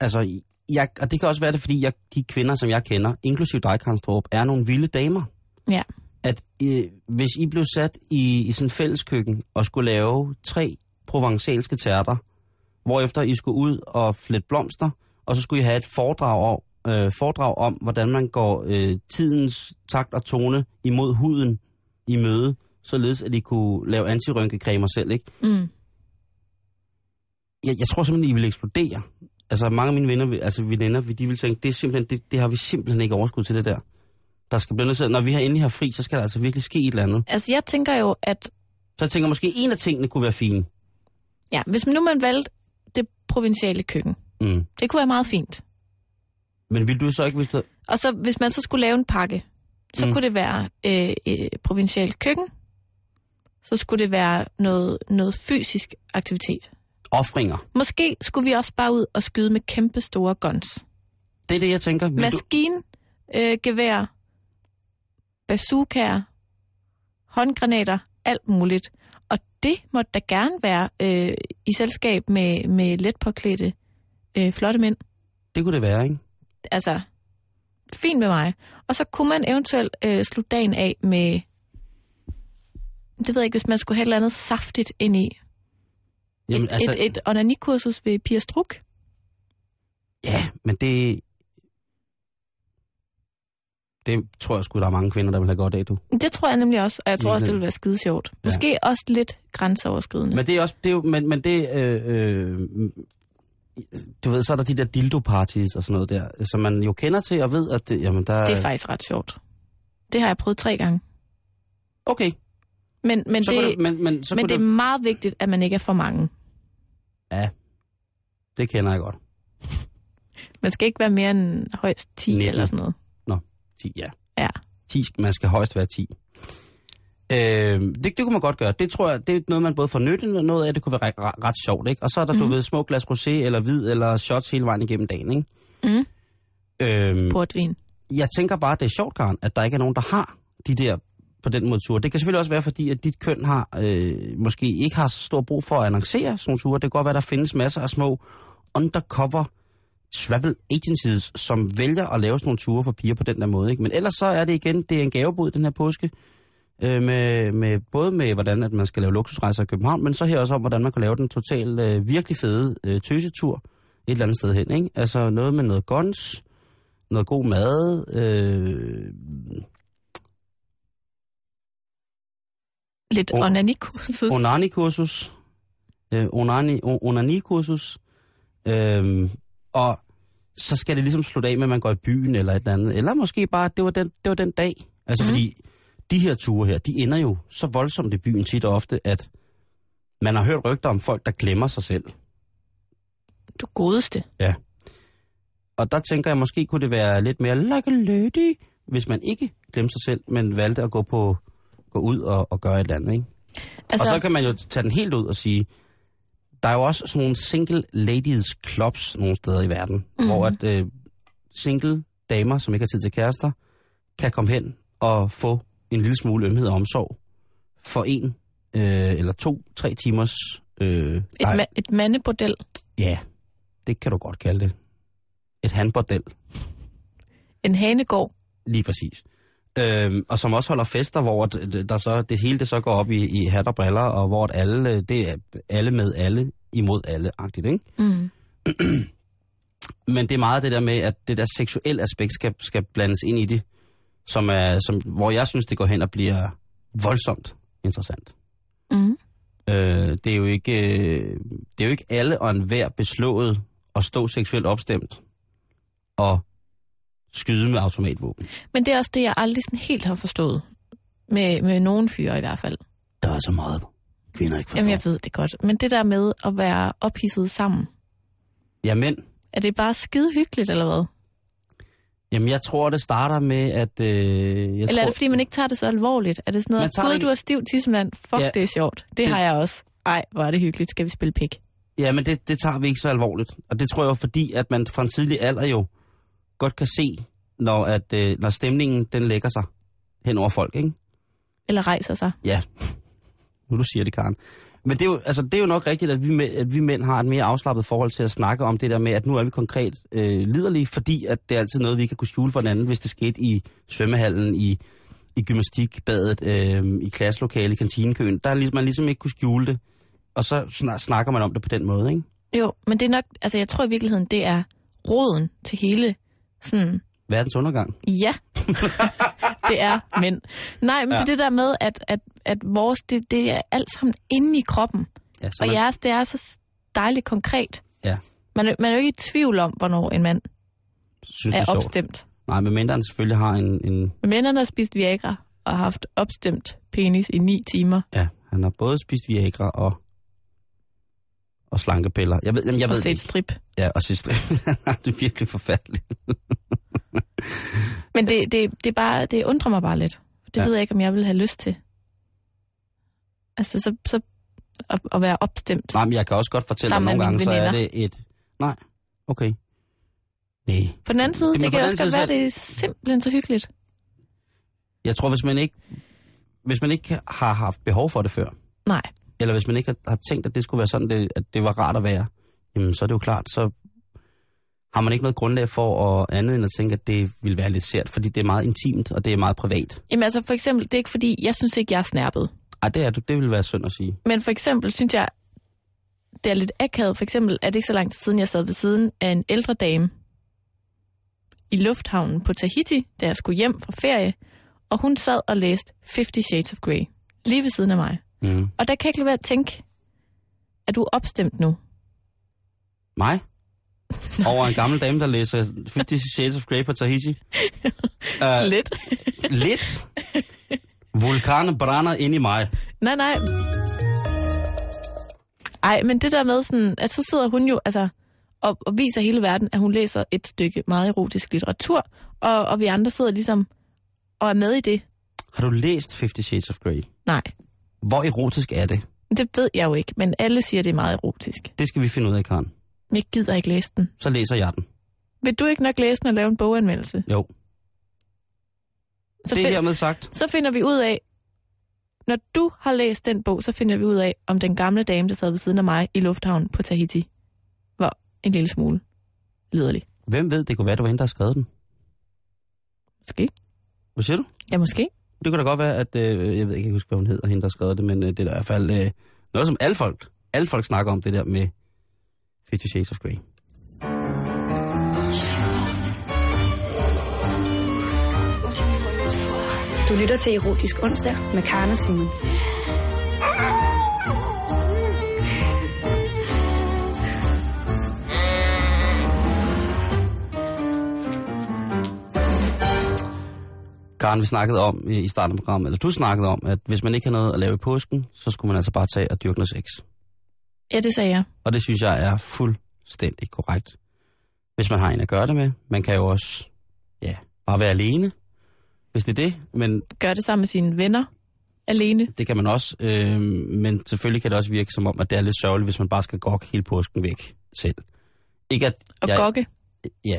Altså, jeg, og det kan også være det, fordi jeg, de kvinder, som jeg kender, inklusive dig, Karnstrup, er nogle vilde damer. Ja. At øh, hvis I blev sat i, i sådan en fælleskøkken og skulle lave tre provençalske tærter, hvorefter I skulle ud og flette blomster, og så skulle I have et foredrag om, øh, foredrag om hvordan man går øh, tidens takt og tone imod huden i møde, således at I kunne lave antirynkecremer selv, ikke? Mm. jeg, jeg tror simpelthen, I vil eksplodere. Altså mange af mine venner, altså veninder, de vil tænke, det, er simpelthen, det, det har vi simpelthen ikke overskud til det der. Der skal blive nødt til, når vi har endelig har fri, så skal der altså virkelig ske et eller andet. Altså, jeg tænker jo, at Så jeg tænker, måske en af tingene kunne være fine. ja, hvis nu man valgte det provinciale køkken, Mm. det kunne være meget fint. Men vil du så ikke, hvis du... Og så hvis man så skulle lave en pakke, så mm. kunne det være øh, øh, provincialt køkken, så skulle det være noget, noget fysisk aktivitet. Offringer. Måske skulle vi også bare ud og skyde med kæmpe store guns. Det er det, jeg tænker. Vil. Maskine, øh, gevær, bazookaer, håndgranater, alt muligt. Og det måtte da gerne være øh, i selskab med, med let påklædte øh, flotte mænd. Det kunne det være, ikke? altså, fint med mig. Og så kunne man eventuelt øh, slutte dagen af med, det ved jeg ikke, hvis man skulle have et eller andet saftigt ind i. Jamen, et, altså... et, et onanikursus ved Pia Struk. Ja, men det... Det tror jeg sgu, der er mange kvinder, der vil have godt af, du. Det tror jeg nemlig også, og jeg tror også, det ville være skide sjovt. Måske ja. også lidt grænseoverskridende. Men det er også, det er jo, men, men det, øh, øh, du ved, så er der de der dildo-parties og sådan noget der, som man jo kender til og ved, at det, jamen der Det er faktisk ret sjovt. Det har jeg prøvet tre gange. Okay, Men, men, så det, det, men, men så men kunne det er det, meget vigtigt, at man ikke er for mange. Ja, det kender jeg godt. Man skal ikke være mere end højst 10 19. eller sådan noget. 10, ja. Ja. 10, man skal højst være 10. Øh, det, det kunne man godt gøre. Det tror jeg, det er noget, man både får nytte af noget af, det kunne være ret, ret, sjovt, ikke? Og så er der, mm. du ved, små glas rosé eller hvid eller shots hele vejen igennem dagen, ikke? Mm. Øhm, Portvin. jeg tænker bare, det er sjovt, Karen, at der ikke er nogen, der har de der på den måde ture. Det kan selvfølgelig også være, fordi at dit køn har øh, måske ikke har så stor brug for at annoncere sådan nogle ture. Det kan godt være, at der findes masser af små undercover travel agencies, som vælger at lave sådan nogle ture for piger på den der måde. Ikke? Men ellers så er det igen, det er en gavebud den her påske. Øh, med, med, både med, hvordan at man skal lave luksusrejser i København, men så her også om, hvordan man kan lave den totalt øh, virkelig fede øh, tøsetur et eller andet sted hen. Ikke? Altså noget med noget guns, noget god mad, øh, Lidt O- onanikursus. onani-kursus, øh, onani, onani-kursus, øh, og så skal det ligesom slutte af med, at man går i byen eller et eller andet. Eller måske bare, at det var den, det var den dag. Altså mm. Fordi de her ture her, de ender jo så voldsomt i byen tit og ofte, at man har hørt rygter om folk, der glemmer sig selv. Du godeste. Og der tænker jeg, måske kunne det være lidt mere like a lady, hvis man ikke glemte sig selv, men valgte at gå, på, gå ud og, og gøre et eller andet. Ikke? Altså, og så kan man jo tage den helt ud og sige, der er jo også sådan nogle single ladies clubs nogle steder i verden, mm-hmm. hvor at øh, single damer, som ikke har tid til kærester, kan komme hen og få en lille smule ømhed og omsorg for en øh, eller to, tre timers... Øh, Et, ma- et mandebordel. ja, det kan du godt kalde det. Et handbordel. En hanegård. Lige præcis. Øhm, og som også holder fester, hvor d- der så, det hele det så går op i, i hat og briller, og hvor alle, øh, det er alle med alle imod alle-agtigt, ikke? Mm. Men det er meget det der med, at det der seksuelle aspekt skal, skal blandes ind i det, som er, som, hvor jeg synes, det går hen og bliver voldsomt interessant. Mm. Øh, det, er jo ikke, øh, det er jo ikke alle og enhver beslået at stå seksuelt opstemt og skyde med automatvåben. Men det er også det, jeg aldrig sådan helt har forstået. Med, med nogen fyre i hvert fald. Der er så meget. kvinder ikke forstår. Jamen, jeg ved det godt. Men det der med at være ophidset sammen, Ja, mænd. er det bare skide hyggeligt, eller hvad? Jamen, jeg tror, det starter med, at... Øh, jeg Eller tror, er det, fordi man ikke tager det så alvorligt? Er det sådan noget, gud, det du har stiv tissemand, fuck, Ja. det er sjovt. Det, Det- har jeg også. Ej, hvor er det hyggeligt, skal vi spille pik? Ja, men det, det tager vi ikke så alvorligt. Og det tror jeg fordi, at man fra en tidlig alder jo godt kan se, når, at, øh, når stemningen den lægger sig hen over folk, ikke? Eller rejser sig? Ja, nu du siger det, Karen. Men det er, jo, altså, det er jo nok rigtigt, at vi, mæ- at vi mænd har et mere afslappet forhold til at snakke om det der med, at nu er vi konkret øh, liderlige, fordi at det er altid noget, vi kan kunne skjule for hinanden, hvis det skete i svømmehallen, i, i gymnastikbadet, øh, i klasselokale, i kantinekøen. Der er ligesom, man ligesom ikke kunne skjule det. Og så snak, snakker man om det på den måde, ikke? Jo, men det er nok, altså jeg tror i virkeligheden, det er roden til hele sådan, Verdens undergang. ja, det er mænd. Nej, men ja. det er det der med, at, at, at vores, det, det er alt sammen inde i kroppen. Ja, Og man, jeres, det er så dejligt konkret. Ja. Man, man er jo ikke i tvivl om, hvornår en mand synes, er er sjovt. opstemt. Nej, men mindre han selvfølgelig har en, en... Men mændene har spist Viagra og haft opstemt penis i ni timer. Ja, han har både spist Viagra og, og slankepiller. Jeg ved, jamen, jeg og ved set ikke. strip. Ja, og sidst. det er virkelig forfærdeligt. Men det, det, det, er bare, det undrer mig bare lidt. Det Ja. ved jeg ikke, om jeg vil have lyst til. Altså, så, så at, at være opstemt. Nej, men jeg kan også godt fortælle, at nogle gange, så er det et... Nej, okay. Nej. På den anden side, Det- det, kan også godt være, så- det er simpelthen så hyggeligt. Jeg tror, hvis man ikke, hvis man ikke har haft behov for det før, Nej. Eller hvis man ikke har, tænkt, at det skulle være sådan, det, at det var rart at være, jamen så er det jo klart, så har man ikke noget grundlag for at andet end at tænke, at det vil være lidt sært, fordi det er meget intimt, og det er meget privat. Jamen altså, for eksempel, det er ikke fordi, jeg synes ikke, jeg er snærpet. Ej, det er det, det vil være synd at sige. Men for eksempel synes jeg, det er lidt akavet. For eksempel er det ikke så lang tid siden, jeg sad ved siden af en ældre dame i lufthavnen på Tahiti, da jeg skulle hjem fra ferie, og hun sad og læste Fifty Shades of Grey, lige ved siden af mig. Mm. Og der kan jeg ikke lade være at tænke, er du opstemt nu? Mig? Over en gammel dame, der læser 50 Shades of Grey på Tahiti. Uh, Lidt. lidt. Vulkaner brænder ind i mig. nej, nej. Ej, men det der med sådan, at så sidder hun jo altså og, og viser hele verden, at hun læser et stykke meget erotisk litteratur, og, og vi andre sidder ligesom og er med i det. Har du læst 50 Shades of Grey? Nej, Hvor erotisk er det? det ved jeg jo ikke, men alle siger, det er meget erotisk. Det skal vi finde ud af, Karen. Jeg gider ikke læse den. Så læser jeg den. Vil du ikke nok læse den og lave en boganmeldelse? Jo, Så, det er find, hermed sagt. så finder vi ud af, når du har læst den bog, så finder vi ud af, om den gamle dame, der sad ved siden af mig i lufthavnen på Tahiti, var en lille smule liderlig. Hvem ved, det kunne være, det var hende, der har skrevet den. Måske. Hvad siger du? Ja, måske. Det kunne da godt være, at... Øh, jeg ved ikke, jeg huske, hvad hun hedder, hende, der skrev det, men øh, det er i hvert fald øh, noget, som alle folk, alle folk snakker om, det der med 50 Shades of Grey. Du lytter til Erotisk Onsdag med Karne Simon. Karen, vi snakkede om i starten af programmet, eller du snakkede om, at hvis man ikke har noget at lave i påsken, så skulle man altså bare tage og dyrke noget sex. Ja, det sagde jeg. Og det synes jeg er fuldstændig korrekt. Hvis man har en at gøre det med. Man kan jo også, ja, bare være alene, hvis det er det. Men Gør det sammen med sine venner alene. det kan man også. Øh, men selvfølgelig kan det også virke som om, at det er lidt sørgeligt, hvis man bare skal gokke hele påsken væk selv. Ikke at Og jeg, gokke Ja,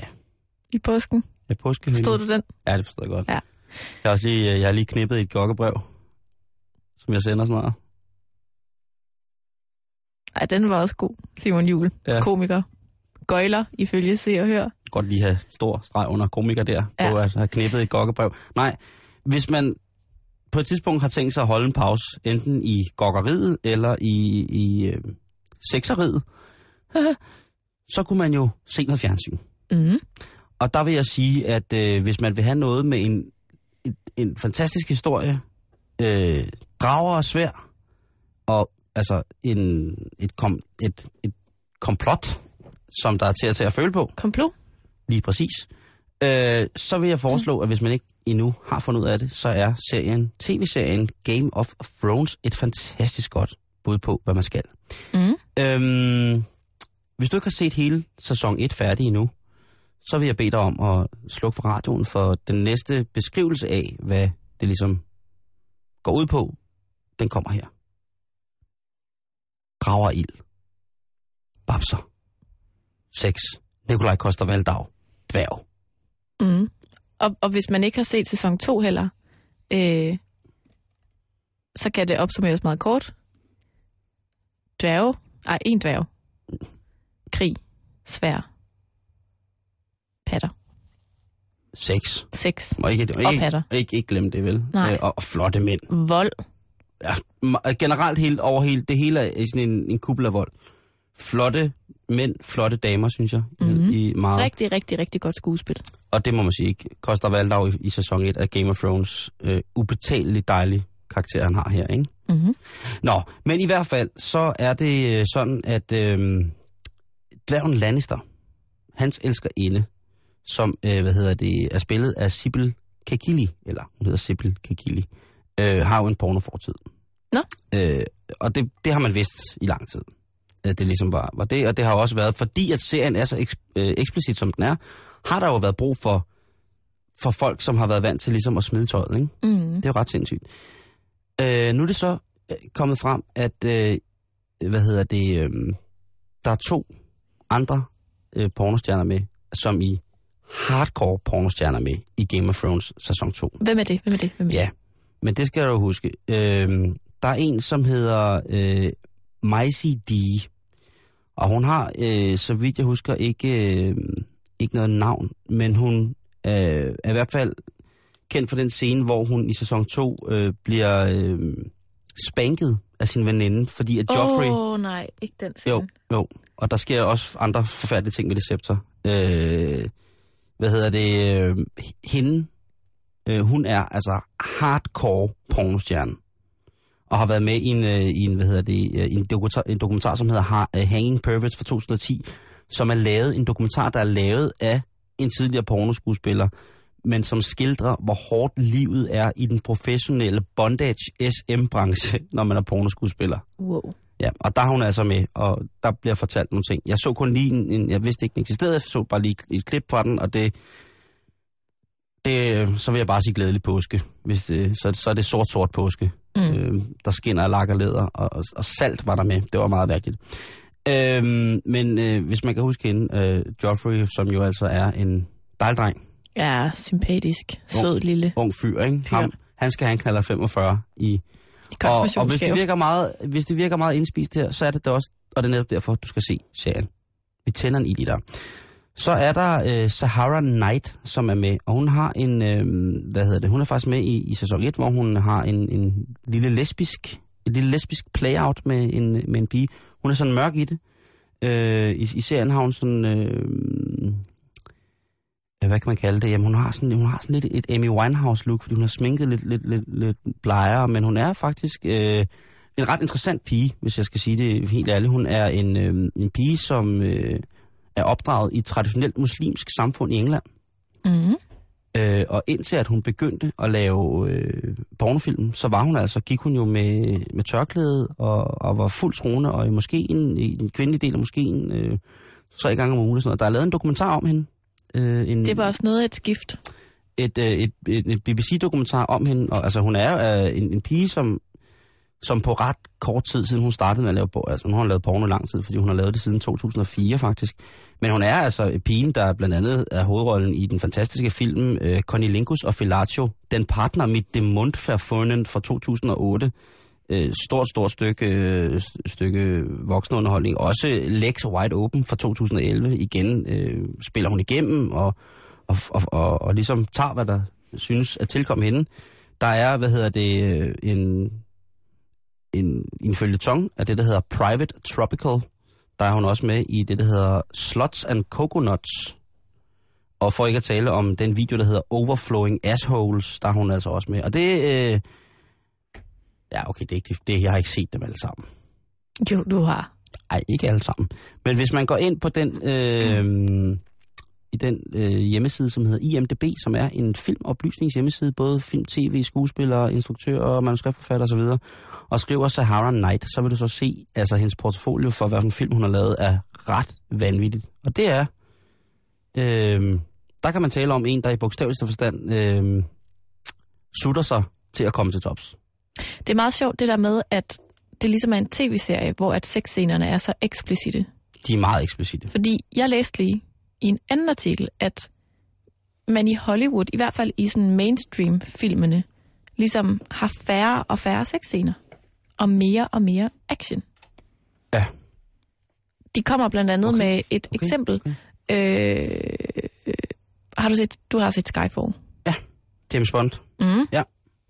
i påsken. jeg påske Forstod du den? Ja, det forstår jeg godt. Ja. Jeg har også lige, øh, jeg har lige knippet et gokkebrev, som jeg sender snart. Ej, den var også god. Simon Jul, Ja. komiker. Gøjler, ifølge Se og Hør. godt lige have stor streg under komiker der. Ja. på at have knippet et gokkebrev. Nej, hvis man på et tidspunkt har tænkt sig at holde en pause, enten i gokkeriet eller i, i øh, sexeriet, så kunne man jo se noget fjernsyn. Mm. Og der vil jeg sige, at øh, hvis man vil have noget med en, en, en fantastisk historie, øh, drager og svær, og altså en, et, kom, et, et komplot, som der er til at tage at føle på, Komplot. lige præcis, øh, så vil jeg foreslå, at hvis man ikke endnu har fundet ud af det, så er serien, tv-serien Game of Thrones et fantastisk godt bud på, hvad man skal. Mm. Øhm, hvis du ikke har set hele sæson 1 færdig endnu, så vil jeg bede dig om at slukke for radioen for den næste beskrivelse af, hvad det ligesom går ud på. Den kommer her. Drager ild. Babser. Sex. Nikolaj Koster Valdau. Dværg. Mm. Og, og hvis man ikke har set sæson 2 heller, øh, så kan det opsummeres meget kort. Dværge. Ej, en dværg. Krig. Svær. Patter. Sex. Sex. Og ikke, Og ikke, patter. ikke, ikke glemme det, vel? Nej. Øh, og, og flotte mænd. Vold. Ja, generelt helt over hele, det hele er sådan en, en kuppel af vold. Flotte mænd, flotte damer, synes jeg. Mhm. I meget. Rigtig, rigtig, rigtig godt skuespil. Og det må man sige ikke. Koster Valdau i, i sæson 1 af Game of Thrones. Øh, ubetaleligt dejlig karakter, han har her, ikke? Mm-hmm. Nå, men i hvert fald, så er det øh, sådan, at øh, dværgen Lannister, hans elskerinde, som, øh, hvad hedder det, er spillet af Sibyl Kekili, eller hun hedder Sibyl Kekili, øh, har jo en pornofortid. Nå. Øh, og det, det har man vidst i lang tid. Øh, Det ligesom var, var det, og det har også været, fordi at serien er så eks, øh, eksplicit, som den er, har der jo været brug for, for folk, som har været vant til ligesom at smide tøjet, ikke? Mm. Det er jo ret sindssygt. Øh, nu er det så øh, kommet frem, at, øh, hvad hedder det, øh, der er to andre øh, pornostjerner med, som i hardcore pornostjerner med i Game of Thrones sæson 2. Hvem er det? Hvem er det? Hvem er det? Ja, men det skal du huske. Øh, der er en, som hedder øh, Maisie D. Og hun har, øh, så vidt jeg husker, ikke, øh, ikke noget navn, men hun øh, er i hvert fald kendt for den scene, hvor hun i sæson 2 øh, bliver øh, spanket af sin veninde, fordi at Joffrey... Åh, oh, nej, ikke den scene. Jo, jo. Og der sker også andre forfærdelige ting med det scepter. Øh, hvad hedder det? Øh, hende, øh, hun er altså hardcore pornostjerne. Og har været med i en, øh, i en hvad hedder det, øh, en, dokumentar, en dokumentar, som hedder øh, Hanging Perverts fra 2010, som er lavet, en dokumentar, der er lavet af en tidligere pornoskuespiller, men som skildrer, hvor hårdt livet er i den professionelle bondage SM-branche, når man er pornoskuespiller. Wow. Ja, og der er hun altså med, og der bliver fortalt nogle ting. Jeg så kun lige en, en jeg vidste ikke, den eksisterede, jeg så bare lige et, klip fra den, og det, det, så vil jeg bare sige glædelig påske. Hvis det, så, så er det sort-sort påske. Mm. Øh, der skinner og læder, og, og, og salt var der med. Det var meget værkeligt. Øhm, men øh, hvis man kan huske hende, øh, Joffrey, som jo altså er en dejlig dreng, Ja, sympatisk. Sød lille. ung fyr, ikke? Fyr. Ham, han skal have en knaller 45 i I og, og hvis, det virker meget, hvis det virker meget indspist her, så er det det også, og det er netop derfor, du skal se serien. Vi tænder en i dig. Så er der øh, Sahara Knight, som er med, og hun har en, øh, hvad hedder det, hun er faktisk med i, i sæson 1, hvor hun har en, en lille lesbisk, et lille lesbisk playout med en, med en pige. Hun er sådan mørk i det. Øh, i, I serien har hun sådan, øh, hvad kan man kalde det? Jamen, hun har sådan, hun har sådan lidt et Amy Winehouse-look, fordi hun har sminket lidt, lidt, lidt, lidt blegere, men hun er faktisk øh, en ret interessant pige, hvis jeg skal sige det helt ærligt. Hun er en, øh, en pige, som øh, er opdraget i et traditionelt muslimsk samfund i England. Mm. Øh, og indtil at hun begyndte at lave øh, pornofilm, så var hun altså, gik hun jo med, med tørklæde og, og var fuldt troende, og i moskeen, i den kvindelige del af moskeen, øh, tre gange om ugen og sådan noget. Der er lavet en dokumentar om hende. Øh, en, Det var også noget af et skift. et, øh, et, et, et BBC-dokumentar om hende. Og, altså, hun er øh, en, en pige, som, som på ret kort tid siden hun startede med at lave porno, altså hun har lavet porno lang tid, fordi hun har lavet det siden 2004 faktisk. Men hun er altså pigen, der blandt andet er hovedrollen i den fantastiske film øh, Cornelingus og Fellatio, Den partner mit dem Mundverfunden fra 2008. Øh, stort, stort stykke, øh, stykke voksenunderholdning. Også Lex Wide Open fra 2011. Igen øh, spiller hun igennem og, og, og, og, og ligesom tager, hvad der synes at tilkomme hende. Der er, hvad hedder det, øh, en, en, en følgetong af det, der hedder Private Tropical. Der er hun også med i det, der hedder Slots and Coconuts. Og for ikke at tale om den video, der hedder Overflowing Assholes, der er hun altså også med. Og det... Øh, ja, okay, det er ikke det. Jeg har ikke set dem alle sammen. Jo, du har. Ej, ikke alle sammen. Men hvis man går ind på den, øh, i den øh, hjemmeside, som hedder IMDB, som er en filmoplysningshjemmeside, både film, tv, skuespillere, instruktører, manuskriptforfatter osv., og skriver Sahara Night, så vil du så se, altså hendes portfolio for, hvad for en film hun har lavet, er ret vanvittigt. Og det er, øh, der kan man tale om en, der i bogstaveligste forstand øh, sutter sig til at komme til tops. Det er meget sjovt det der med, at det ligesom er en tv-serie, hvor at sexscenerne er så eksplicite. De er meget eksplicite. Fordi jeg læste lige i en anden artikel, at man i Hollywood, i hvert fald i sådan mainstream-filmene, ligesom har færre og færre sexscener. Og mere og mere action. Ja. De kommer blandt andet Okay. okay. med et Okay. okay. eksempel. Øh, øh, har du set, du har set Skyfall? James Bond. Mm. Ja.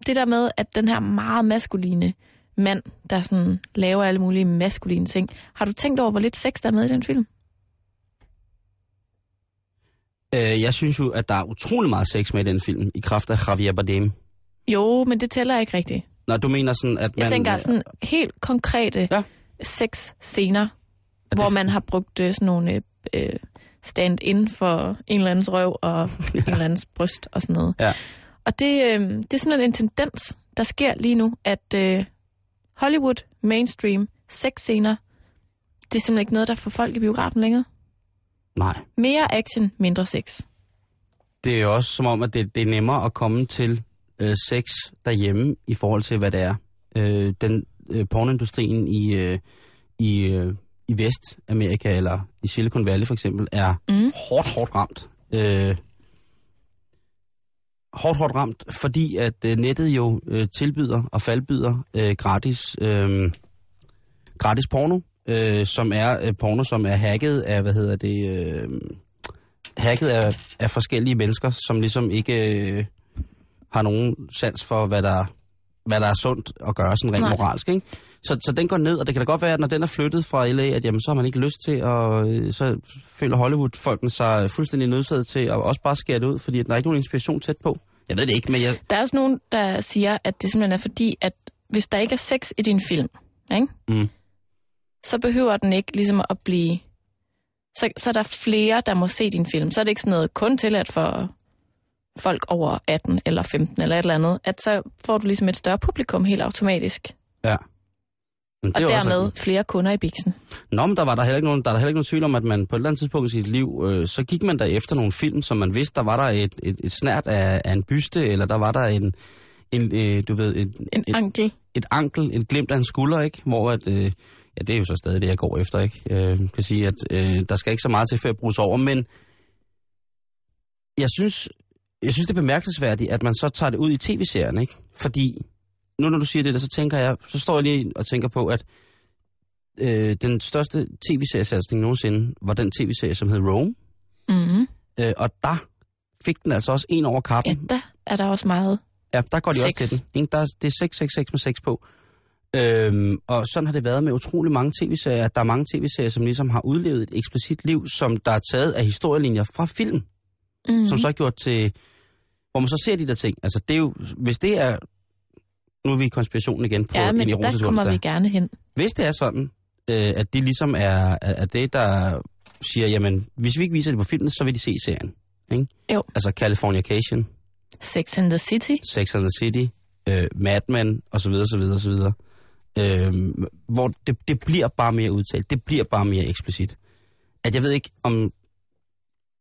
Det der med, at den her meget maskuline mand, der sådan laver alle mulige maskuline ting. Har du tænkt over, hvor lidt sex der er med i den film? Øh, jeg synes jo, at der er utrolig meget sex med i den film, i kraft af Javier Bardem. Jo, men det tæller ikke rigtigt. Når du mener sådan, at man... Jeg tænker sådan helt konkrete Ja. ja. sexscener, det- hvor man har brugt øh, sådan nogle øh, stand-in for en eller andens røv og en eller andens bryst og sådan noget. Ja. Og det, øh, det er sådan en tendens, der sker lige nu, at øh, Hollywood, mainstream, sexscener, det er simpelthen ikke noget, der får folk i biografen længere. Nej. Mere action, mindre sex. Det er jo også som om, at det, det er nemmere at komme til øh, sex derhjemme, i forhold til, hvad det er. Øh, den øh, pornoindustrien i, øh, i, øh, i Vestamerika, eller i Silicon Valley for eksempel, er Mm. hårdt, hårdt ramt. Øh, hårdt, hårdt ramt, fordi at øh, nettet jo øh, tilbyder og faldbyder øh, gratis, øh, gratis porno, øh, som er øh, porno, som er hacket af, hvad hedder det, øh, hacket af, af forskellige mennesker, som ligesom ikke øh, har nogen sans for, hvad der, hvad der er sundt at gøre sådan rent Nej. moralsk. Ikke? Så, så den går ned, og det kan da godt være, at når den er flyttet fra LA, at jamen, så har man ikke lyst til, og øh, så føler Hollywood-folkene sig fuldstændig nødsaget til at også bare skære det ud, fordi der er ikke nogen inspiration tæt på. Jeg ved det ikke, men jeg... Der er også nogen, der siger, at det simpelthen er fordi, at hvis der ikke er sex i din film, ikke? Mm. så behøver den ikke ligesom at blive... Så, så er der flere, der må se din film. Så er det ikke sådan noget kun tilladt for folk over 18 eller 15 eller et eller andet. At så får du ligesom et større publikum helt automatisk. Ja. Men Og jo også dermed rigtigt. flere kunder i biksen. Nå, men der var der heller ikke nogen, der er der heller ikke nogen tvivl om, at man på et eller andet tidspunkt i sit liv, øh, så gik man der efter nogle film, som man vidste, der var der et, et, et snært af, af en byste, eller der var der en, en øh, du ved, et, En et, ankel. et ankel, et glimt af en skulder, ikke? Hvor at, øh, ja, det er jo så stadig det, jeg går efter, ikke? Øh, kan sige, at øh, der skal ikke så meget til, før jeg bruges over, men jeg synes, jeg synes, det er bemærkelsesværdigt, at man så tager det ud i tv-serien, ikke? Fordi, nu når du siger det der, så tænker jeg, så står jeg lige og tænker på, at øh, den største tv-seriesatsning nogensinde var den tv-serie, som hed Rome. Mm-hmm. Øh, og der fik den altså også en over Ja, kappen. der er der også meget. Ja, der går de Sex. også til den. Ikke? Der, er- det er 666 med 6 på. Øhm, og sådan har det været med utrolig mange tv-serier. Der er mange tv-serier, som ligesom har udlevet et eksplicit liv, som der er taget af historielinjer fra film, Mm-hmm. mm. som så er gjort til... Hvor man så ser de der ting. Altså, det er jo... Hvis det er... Nu er vi i konspirationen igen på ja, en men der erotisk kommer onsdag. vi gerne hen. Hvis det er sådan, øh, at det ligesom er, er, det, der siger, jamen, hvis vi ikke viser det på filmen, så vil de se serien. Ikke? Jo. Altså Californication, Sex and the City. Sex and the City, øh, Mad Men, og så videre, så videre, så videre. Øh, hvor det, det bliver bare mere udtalt. Det bliver bare mere eksplicit. At jeg ved ikke, om,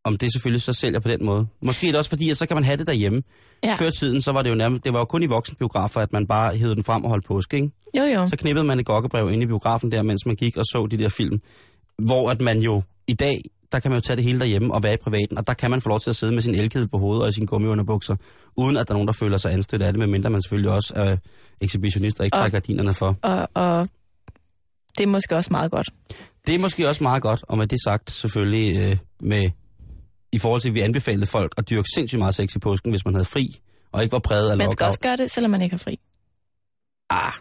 om det selvfølgelig så sælger på den måde. Måske er det også fordi, at så kan man have det derhjemme. Ja. Før tiden, så var det jo nærmest, det var jo kun i voksenbiografer, at man bare hævede den frem og holdt påske, ikke? Jo, jo. Så knippede man et gokkebrev inde i biografen der, mens man gik og så de der film. Hvor at man jo i dag, der kan man jo tage det hele derhjemme og være i privaten, og der kan man få lov til at sidde med sin elkæde på hovedet og i sine gummiunderbukser, uden at der er nogen, der føler sig anstødt af det, medmindre man selvfølgelig også er ekshibitionist og ikke Og- tager gardinerne for. Og, og det er måske også meget godt. Det er måske også meget godt, og med det sagt selvfølgelig øh, med, i forhold til, at vi anbefalede folk at dyrke sindssygt meget sex i påsken, hvis man havde fri, og ikke var præget af Man skal lockout. også gøre det, selvom man ikke har fri. Ah,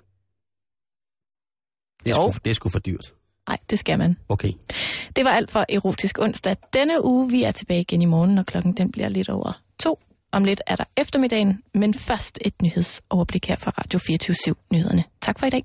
det er, sgu, det er sgu for dyrt. Nej, det skal man. Okay. Det var alt for Erotisk Onsdag denne uge. Vi er tilbage igen i morgen, og klokken den bliver lidt over to. Om lidt er der eftermiddagen, men først et nyhedsoverblik her fra Radio 24 Nyhederne. Tak for i dag.